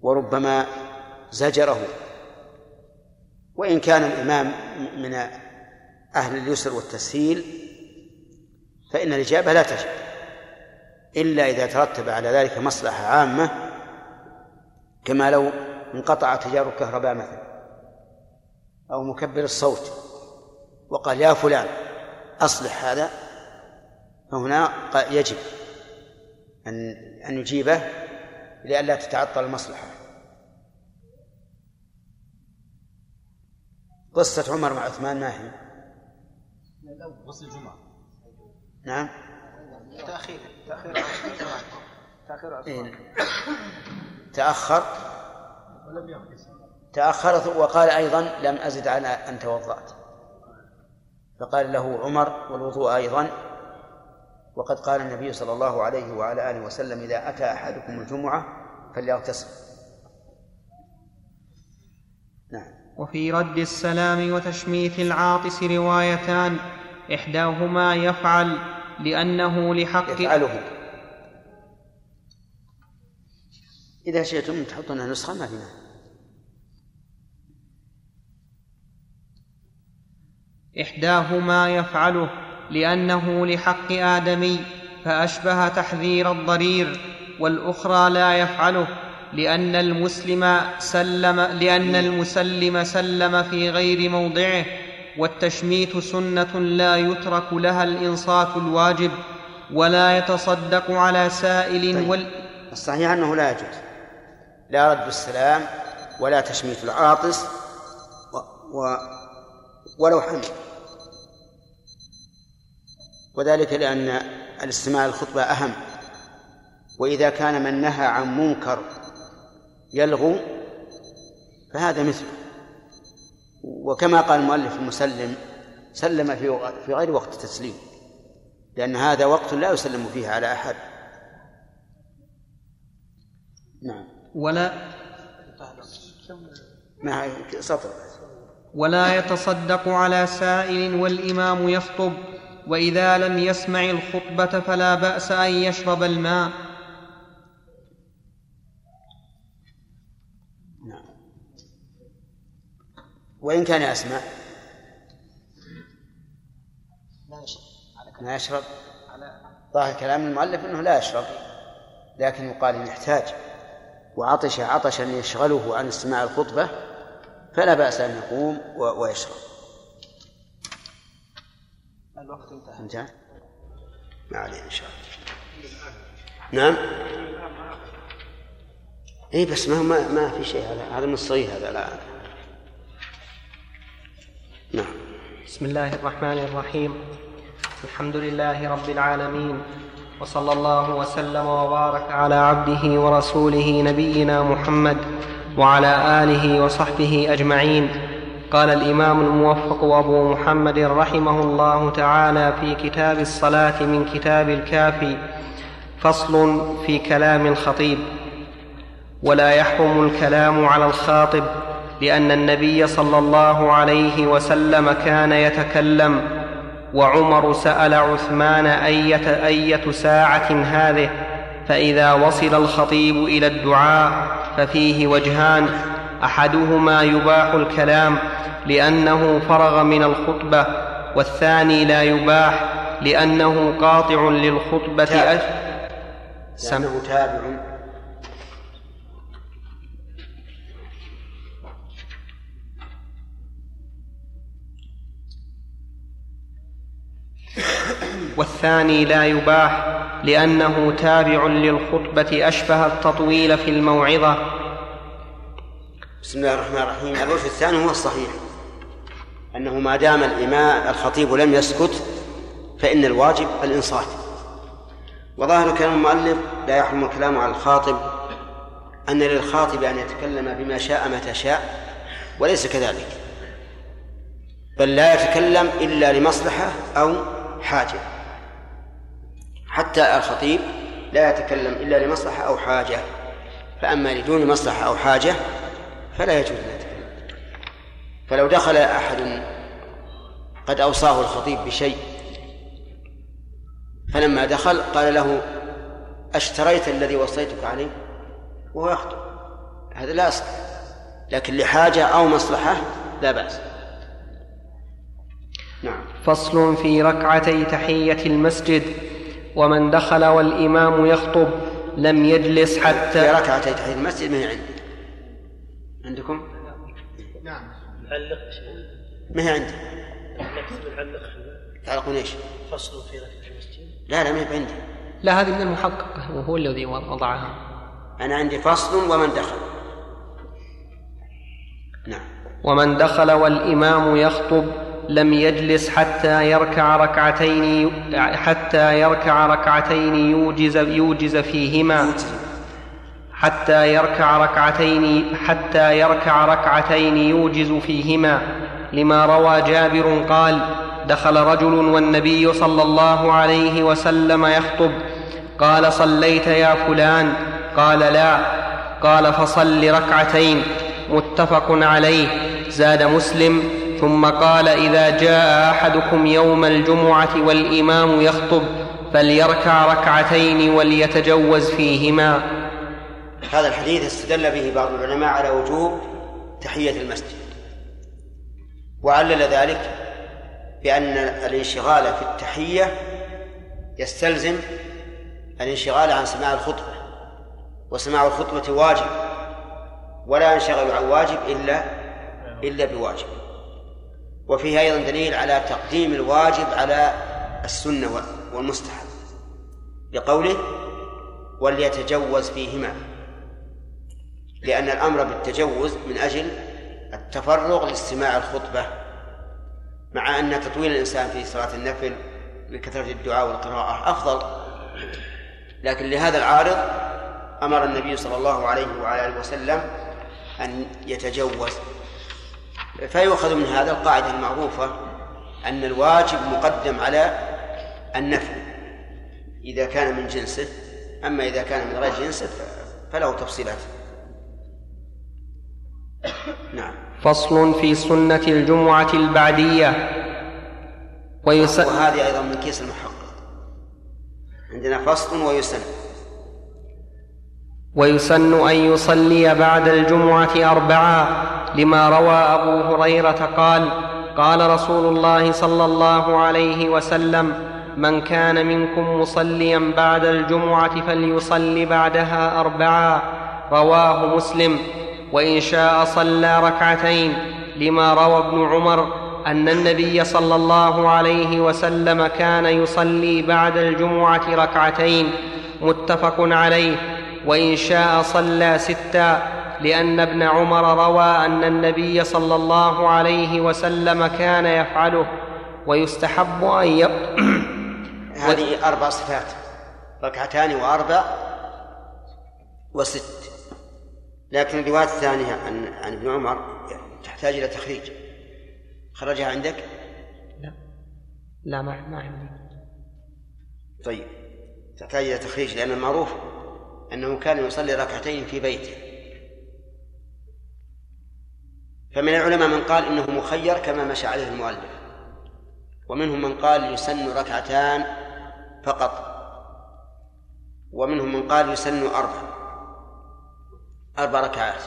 وربما زجره. وإن كان الإمام من أهل اليسر والتسهيل فإن الإجابة لا تجب إلا إذا ترتب على ذلك مصلحة عامة كما لو انقطع تجار الكهرباء مثلا أو مكبر الصوت وقال يا فلان أصلح هذا فهنا يجب أن أن يجيبه لئلا تتعطل المصلحة قصة عمر مع عثمان ما هي؟ غسل الجمعة نعم. تأخير. تأخير تأخير إيه. تأخر ولم يغتسل تأخرت وقال أيضا لم أزد على أن توضأت. فقال له عمر والوضوء أيضا. وقد قال النبي صلى الله عليه وعلى آله وسلم إذا أتى أحدكم الجمعة فليغتسل. نعم. وفي رد السلام وتشميت العاطس روايتان. إحداهما يفعل لأنه لحق. يفعله. إذا شئتم تحطون نسخة ما في مانع إحداهما يفعله لأنه لحق آدمي فأشبه تحذير الضرير والأخرى لا يفعله لأن المسلم سلم لأن المسلم سلم في غير موضعه. والتشميت سنة لا يترك لها الإنصات الواجب ولا يتصدق على سائل طيب. وال الصحيح أنه لا يجوز. لا رد السلام ولا تشميت العاطس و... و... ولو حمل. وذلك لأن الاستماع للخطبة أهم. وإذا كان من نهى عن منكر يلغو فهذا مثله وكما قال المؤلف المسلم سلم في في غير وقت التسليم لأن هذا وقت لا يسلم فيه على أحد. نعم. ولا ما سطر. ولا يتصدق على سائل والإمام يخطب وإذا لم يسمع الخطبة فلا بأس أن يشرب الماء نعم وإن كان يسمع ما يشرب. ظاهر كلام المؤلف إنه لا يشرب لكن يقال إن يحتاج. وعطش عطشا يشغله عن استماع الخطبة فلا بأس أن يقوم ويشرب. الوقت انتهى. انتهى ما عليه إن شاء الله. نعم؟ اي بس ما ما, ما في شيء هذا. هذا من الصغير هذا لا. نعم. بسم الله الرحمن الرحيم. الحمد لله رب العالمين وصلى الله وسلم وبارك على عبده ورسوله نبينا محمد وعلى آله وصحبه أجمعين. قال الإمام الموفق أبو محمد رحمه الله تعالى في كتاب الصلاة من كتاب الكافي فصل في كلام الخطيب. ولا يحرم الكلام على الخاطب لأن النبي صلى الله عليه وسلم كان يتكلم وعمر سأل عثمان أية أية ساعة هذه فإذا وصل الخطيب إلى الدعاء ففيه وجهان أحدهما يباح الكلام لأنه فرغ من الخطبة والثاني لا يباح لأنه قاطع للخطبة تابع. لأنه تابع والثاني لا يباح لأنه تابع للخطبة أشبه التطويل في الموعظة. بسم الله الرحمن الرحيم. الوجه الثاني هو الصحيح أنه ما دام الإمام الخطيب لم يسكت فإن الواجب الإنصات. وظاهر كلام المؤلف لا يحرم الكلام على الخاطب أن للخاطب أن يتكلم بما شاء متى شاء وليس كذلك. بل لا يتكلم إلا لمصلحة أو حاجة. حتى الخطيب لا يتكلم إلا لمصلحة أو حاجة. فأما لدون مصلحة أو حاجة فلا يجوز أن يتكلم. فلو دخل أحد قد أوصاه الخطيب بشيء فلما دخل قال له أشتريت الذي وصيتك عليه؟ وهو يخطب. هذا لا أصل. لكن لحاجة أو مصلحة لا بأس. نعم. فصل في ركعتي تحية المسجد. ومن دخل والإمام يخطب لم يجلس في حتى ركعتي تحية المسجد ما هي عندي عندكم؟ نعم. نعلق ما هي عندي؟ تعلقون إيش؟ فصل في ركعة المسجد. لا لا ما هي عندي. لا هذه من المحقق وهو الذي وضعها. أنا عندي فصل ومن دخل. نعم. ومن دخل والإمام يخطب لم يجلس حتى يركع ركعتين حتى يركع ركعتين يوجز يوجز فيهما. حتى يركع ركعتين حتى يركع ركعتين يوجز فيهما. لما روى جابر قال دخل رجل والنبي صلى الله عليه وسلم يخطب. قال صليت يا فلان. قال لا. قال فصل ركعتين. متفق عليه. زاد مسلم. ثم قال إذا جاء أحدكم يوم الجمعة والإمام يخطب فليركع ركعتين وليتجوز فيهما. هذا الحديث استدل به بعض العلماء على وجوب تحية المسجد وعلل ذلك بأن الانشغال في التحية يستلزم الانشغال عن سماع الخطبة وسماع الخطبة واجب ولا ينشغل عن واجب إلا إلا بواجب. وفيه أيضا دليل على تقديم الواجب على السنة والمستحب لقوله وليتجوز فيهما. لأن الأمر بالتجوز من أجل التفرغ لاستماع الخطبة مع أن تطويل الإنسان في صلاة النفل بكثرة الدعاء والقراءة أفضل. لكن لهذا العارض أمر النبي صلى الله عليه وعلى آله وسلم أن يتجوز. فيؤخذ من هذا القاعدة المعروفة أن الواجب مقدم على النفل إذا كان من جنسه أما إذا كان من غير جنسه فله تفصيلات. نعم. فصل في سنة الجمعة البعدية. ويس... وهذه أيضا من كيس المحقق عندنا فصل ويسن. ويسن أن يصلي بعد الجمعة أربعا لما روى أبو هريرة قال قال رسول الله صلى الله عليه وسلم من كان منكم مصليا بعد الجمعة فليصل بعدها أربعا رواه مسلم. وإن شاء صلى ركعتين. لما روى ابن عمر أن النبي صلى الله عليه وسلم كان يصلي بعد الجمعة ركعتين. متفق عليه. وإن شاء صلى ستا. لأن ابن عمر روى أن النبي صلى الله عليه وسلم كان يفعله ويستحب أن ي... هذه أربع صفات ركعتان وأربع وست. لكن الرواية الثانية عن عن ابن عمر تحتاج إلى تخريج. خرجها عندك؟ لا. لا ما ما عندي. طيب. تحتاج إلى تخريج لأن المعروف أنه كان يصلي ركعتين في بيته. فمن العلماء من قال إنه مخير كما مشى عليه المؤلف. ومنهم من قال يسن ركعتان فقط. ومنهم من قال يسن أربع. أربع ركعات.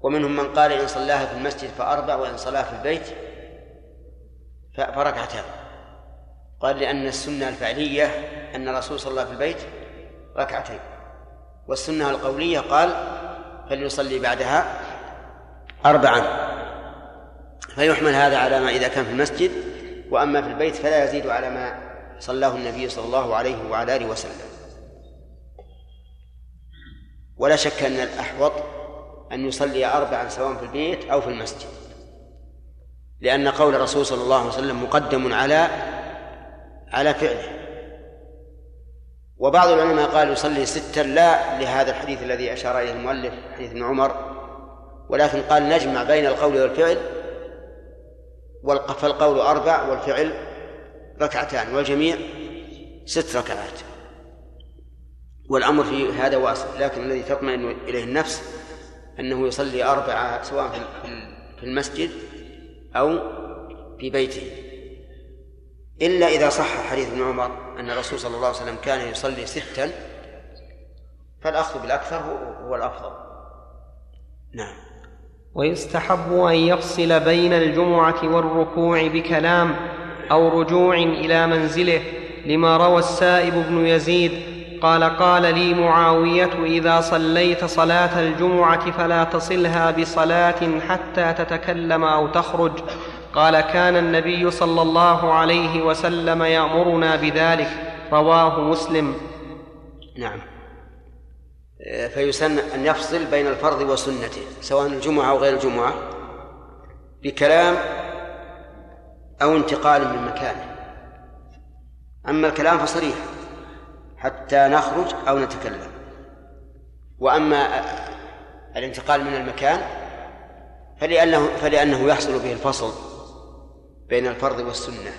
ومنهم من قال إن صلاها في المسجد فأربع وإن صلاها في البيت فركعتان. قال لأن السنة الفعلية أن الرسول صلى في البيت ركعتين. والسنة القولية قال فليصلي بعدها أربعا. فيحمل هذا على ما إذا كان في المسجد وأما في البيت فلا يزيد على ما صلاه النبي صلى الله عليه وعلى آله وسلم. ولا شك أن الأحوط أن يصلي أربعا سواء في البيت أو في المسجد. لأن قول الرسول صلى الله عليه وسلم مقدم على على فعله. وبعض العلماء قال يصلي ستا لا لهذا الحديث الذي أشار إليه المؤلف حديث ابن عمر ولكن قال نجمع بين القول والفعل فالقول أربع والفعل ركعتان والجميع ست ركعات. والأمر في هذا واسع لكن الذي تطمئن إليه النفس أنه يصلي أربعة سواء في المسجد أو في بيته. إلا إذا صح حديث ابن عمر أن الرسول صلى الله عليه وسلم كان يصلي ستا فالأخذ بالأكثر هو الأفضل. نعم. ويستحب أن يفصل بين الجمعة والركوع بكلام أو رجوع إلى منزله لما روى السائب بن يزيد قال قال لي معاوية إذا صليت صلاة الجمعة فلا تصلها بصلاة حتى تتكلم أو تخرج قال كان النبي صلى الله عليه وسلم يأمرنا بذلك رواه مسلم. نعم. فيسن أن يفصل بين الفرض وسنته سواء الجمعة أو غير الجمعة بكلام أو انتقال من مكانه أما الكلام فصريح حتى نخرج أو نتكلم. وأما الانتقال من المكان فلأنه, فلأنه يحصل به الفصل بين الفرض والسنة.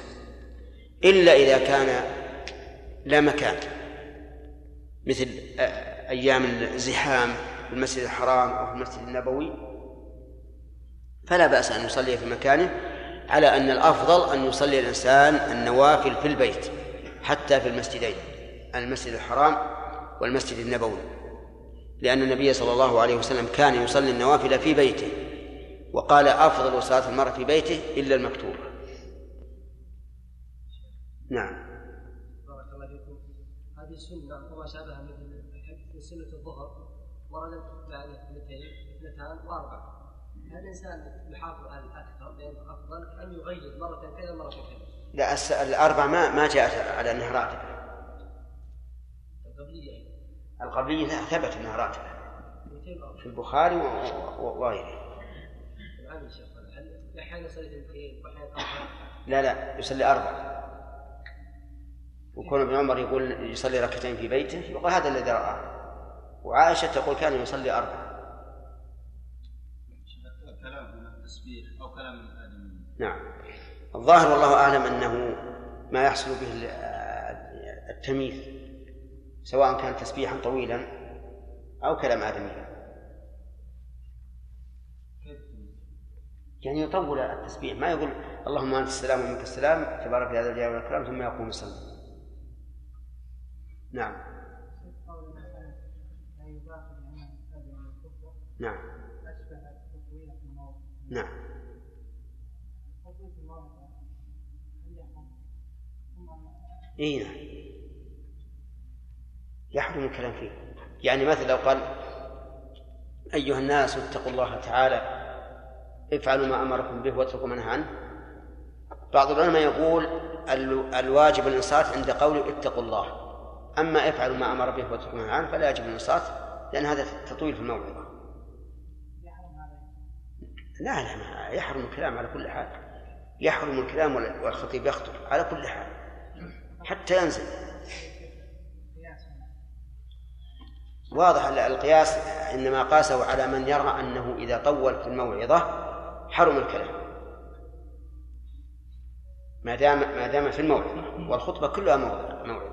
إلا إذا كان لا مكان مثل أيام الزحام في المسجد الحرام أو في المسجد النبوي فلا بأس أن يصلي في مكانه على أن الأفضل أن يصلي الإنسان النوافل في البيت حتى في المسجدين المسجد الحرام والمسجد النبوي. لأن النبي صلى الله عليه وسلم كان يصلي النوافل في بيته وقال أفضل صلاة المرء في بيته إلا المكتوبة. نعم. بارك الله فيكم. هذه سنة وما شابه مثل سنة الظهر وردت اثنتين اثنتان وأربع هل الإنسان يحافظ على الأكثر لأنه أفضل أم يغير مرة كذا مرة كذا؟ لا الأربع ما ما جاءت على أنها راتبة. القبلية. القبلية لا ثبت أنها راتبة. في البخاري وغيره. لا لا يصلي أربع وكون ابن عمر يقول يصلي ركعتين في بيته يقول هذا الذي رآه. وعائشة تقول كان يصلي أربع. كلام من التسبيح أو كلام من الآدمين نعم. الظاهر والله أعلم أنه ما يحصل به التمييز سواء كان تسبيحا طويلا أو كلام آدمي يعني يطول التسبيح ما يقول اللهم أنت السلام ومنك السلام تبارك هذا الجلال والإكرام ثم يقوم يصلي. نعم. نعم. نعم. إي نعم. يحرم الكلام فيه. يعني مثلا لو قال أيها الناس اتقوا الله تعالى افعلوا ما أمركم به واتركوا ما نهى عنه. بعض العلماء يقول الواجب الإنصات عند قوله اتقوا الله. أما افعلوا ما أمر به واتركوا ما عنه فلا يجب الإنصات لأن هذا تطويل في الموعظة. لا لا ما يحرم الكلام على كل حال. يحرم الكلام والخطيب يخطب على كل حال حتى ينزل. واضح القياس إنما قاسه على من يرى أنه إذا طول في الموعظة حرم الكلام. ما دام ما دام في الموعظة والخطبة كلها موعظة.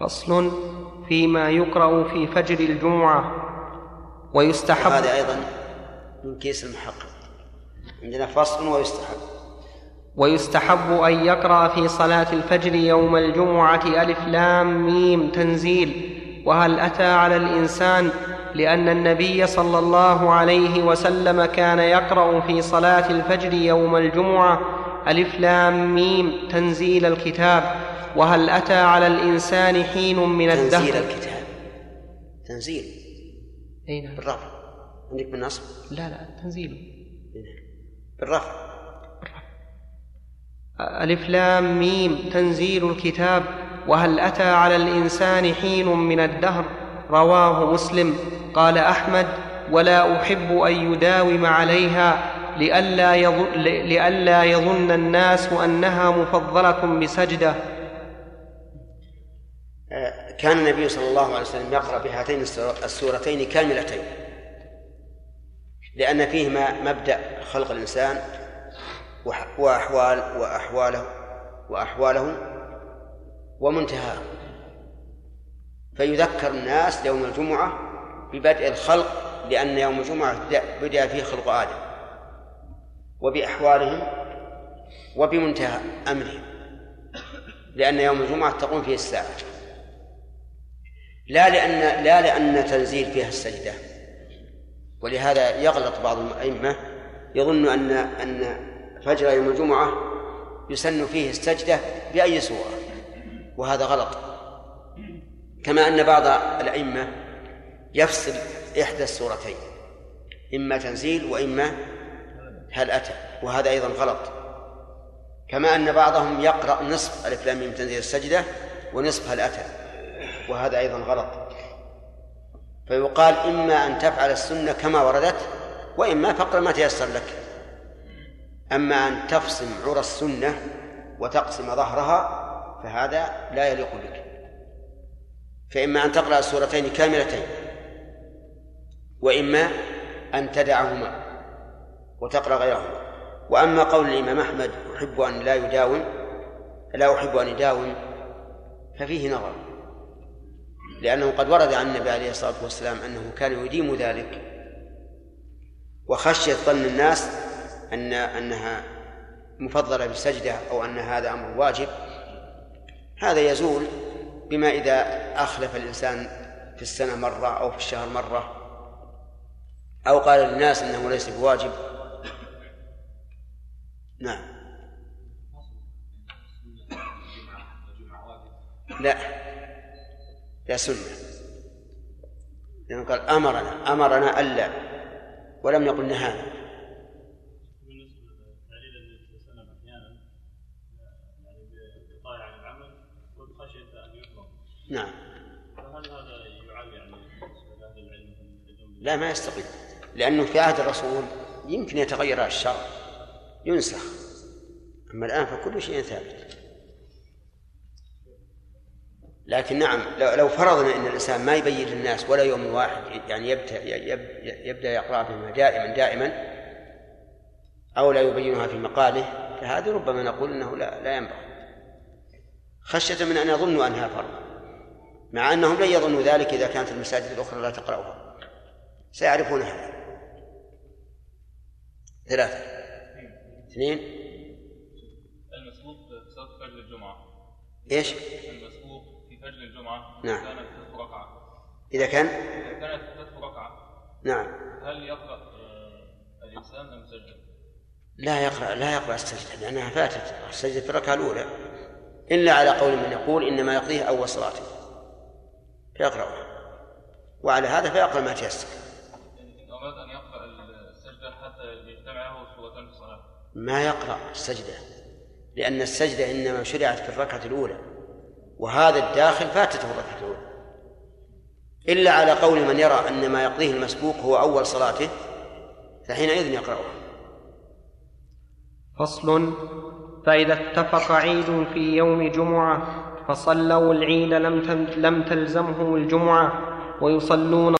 فصل فيما يقرأ في فجر الجمعة ويستحب. هذا أيضا من كيس المحقق. عندنا فصل ويستحب. ويستحب أن يقرأ في صلاة الفجر يوم الجمعة ألف لام ميم تنزيل. وهل أتى على الإنسان لأن النبي صلى الله عليه وسلم كان يقرأ في صلاة الفجر يوم الجمعة ألف لام ميم تنزيل الكتاب؟ وهل أتى على الإنسان حين من الدهر؟ تنزيل الكتاب. تنزيل. أين نعم. بالرفع. عندك بالنصب لا لا تنزيل. بالرفع. ألف لام ميم. تنزيل الكتاب. وهل أتى على الإنسان حين من الدهر؟ رواه مسلم. قال أحمد ولا أحب أن يداوم عليها لئلا يظن, لئلا يظن الناس أنها مفضلة بسجدة. كان النبي صلى الله عليه وسلم يقرأ بهاتين السورتين كاملتين لأن فيهما مبدأ خلق الإنسان وأحوال وأحواله وأحواله ومنتهاه. فيذكر الناس يوم الجمعة ببدء الخلق لأن يوم الجمعة بدأ فيه خلق آدم وبأحوالهم وبمنتهى أمرهم لأن يوم الجمعة تقوم فيه الساعة. لا لأن لا لأن تنزيل فيها السجدة. ولهذا يغلط بعض الأئمة يظن أن أن فجر يوم الجمعة يسن فيه السجدة بأي صورة وهذا غلط. كما أن بعض الأئمة يفصل إحدى السورتين إما تنزيل وإما هل أتى وهذا أيضا غلط. كما أن بعضهم يقرأ نصف ألف لام من تنزيل السجدة ونصف هل أتى. وهذا أيضا غلط. فيقال إما أن تفعل السنة كما وردت وإما فقر ما تيسر لك. أما أن تفصم عرى السنة وتقسم ظهرها فهذا لا يليق بك. فإما أن تقرأ السورتين كاملتين وإما أن تدعهما وتقرأ غيرهما. وأما قول الإمام أحمد أحب أن لا يداوم لا أحب أن يداوم ففيه نظر. لأنه قد ورد عن النبي عليه الصلاة والسلام أنه كان يديم ذلك. وخشية ظن الناس أن أنها مفضلة بالسجدة أو أن هذا أمر واجب. هذا يزول بما إذا أخلف الإنسان في السنة مرة أو في الشهر مرة. أو قال للناس أنه ليس بواجب. نعم. لا. لا سنة. لأنه قال أمرنا أمرنا ألا. ولم يقل نهانا. نعم. لا ما يستقيم. لأنه في عهد الرسول يمكن يتغير الشرع ينسخ. أما الآن فكل شيء ثابت. لكن نعم لو فرضنا إن الإنسان ما يبين للناس ولا يوم واحد يعني يبدا يبدأ يقرأ بهما دائما دائما أو لا يبينها في مقاله فهذه ربما نقول إنه لا لا ينبغي. خشية من أن يظنوا أنها فرض مع أنهم لن يظنوا ذلك إذا كانت المساجد الأخرى لا تقرأها. سيعرفون هذا. ثلاثة. اثنين. المسبوق فجر الجمعة. إيش؟ المسبوق فجر الجمعة نعم. كانت ثلاث ركعة. إذا كان؟ إذا كانت ثلاث ركعة نعم. هل يقرأ آه، الإنسان أم يسجد؟ لا يقرأ لا يقرأ السجدة لأنها فاتت السجدة في الركعة الأولى. إلا على قول من يقول إنما يقضيه أول صلاته. فيقرأها وعلى هذا فيقرأ ما تيسر. أراد أن يقرأ السجدة حتى يجتمعه سورتان في الصلاة. ما يقرأ السجدة لأن السجدة إنما شرعت في الركعة الأولى. وهذا الداخل فاتته الركعة الأولى إلا على قول من يرى أن ما يقضيه المسبوق هو أول صلاته فحينئذ يقرأها. فصل فإذا اتفق عيد في يوم جمعة فصلوا العيد لم لم تلزمهم الجمعة ويصلون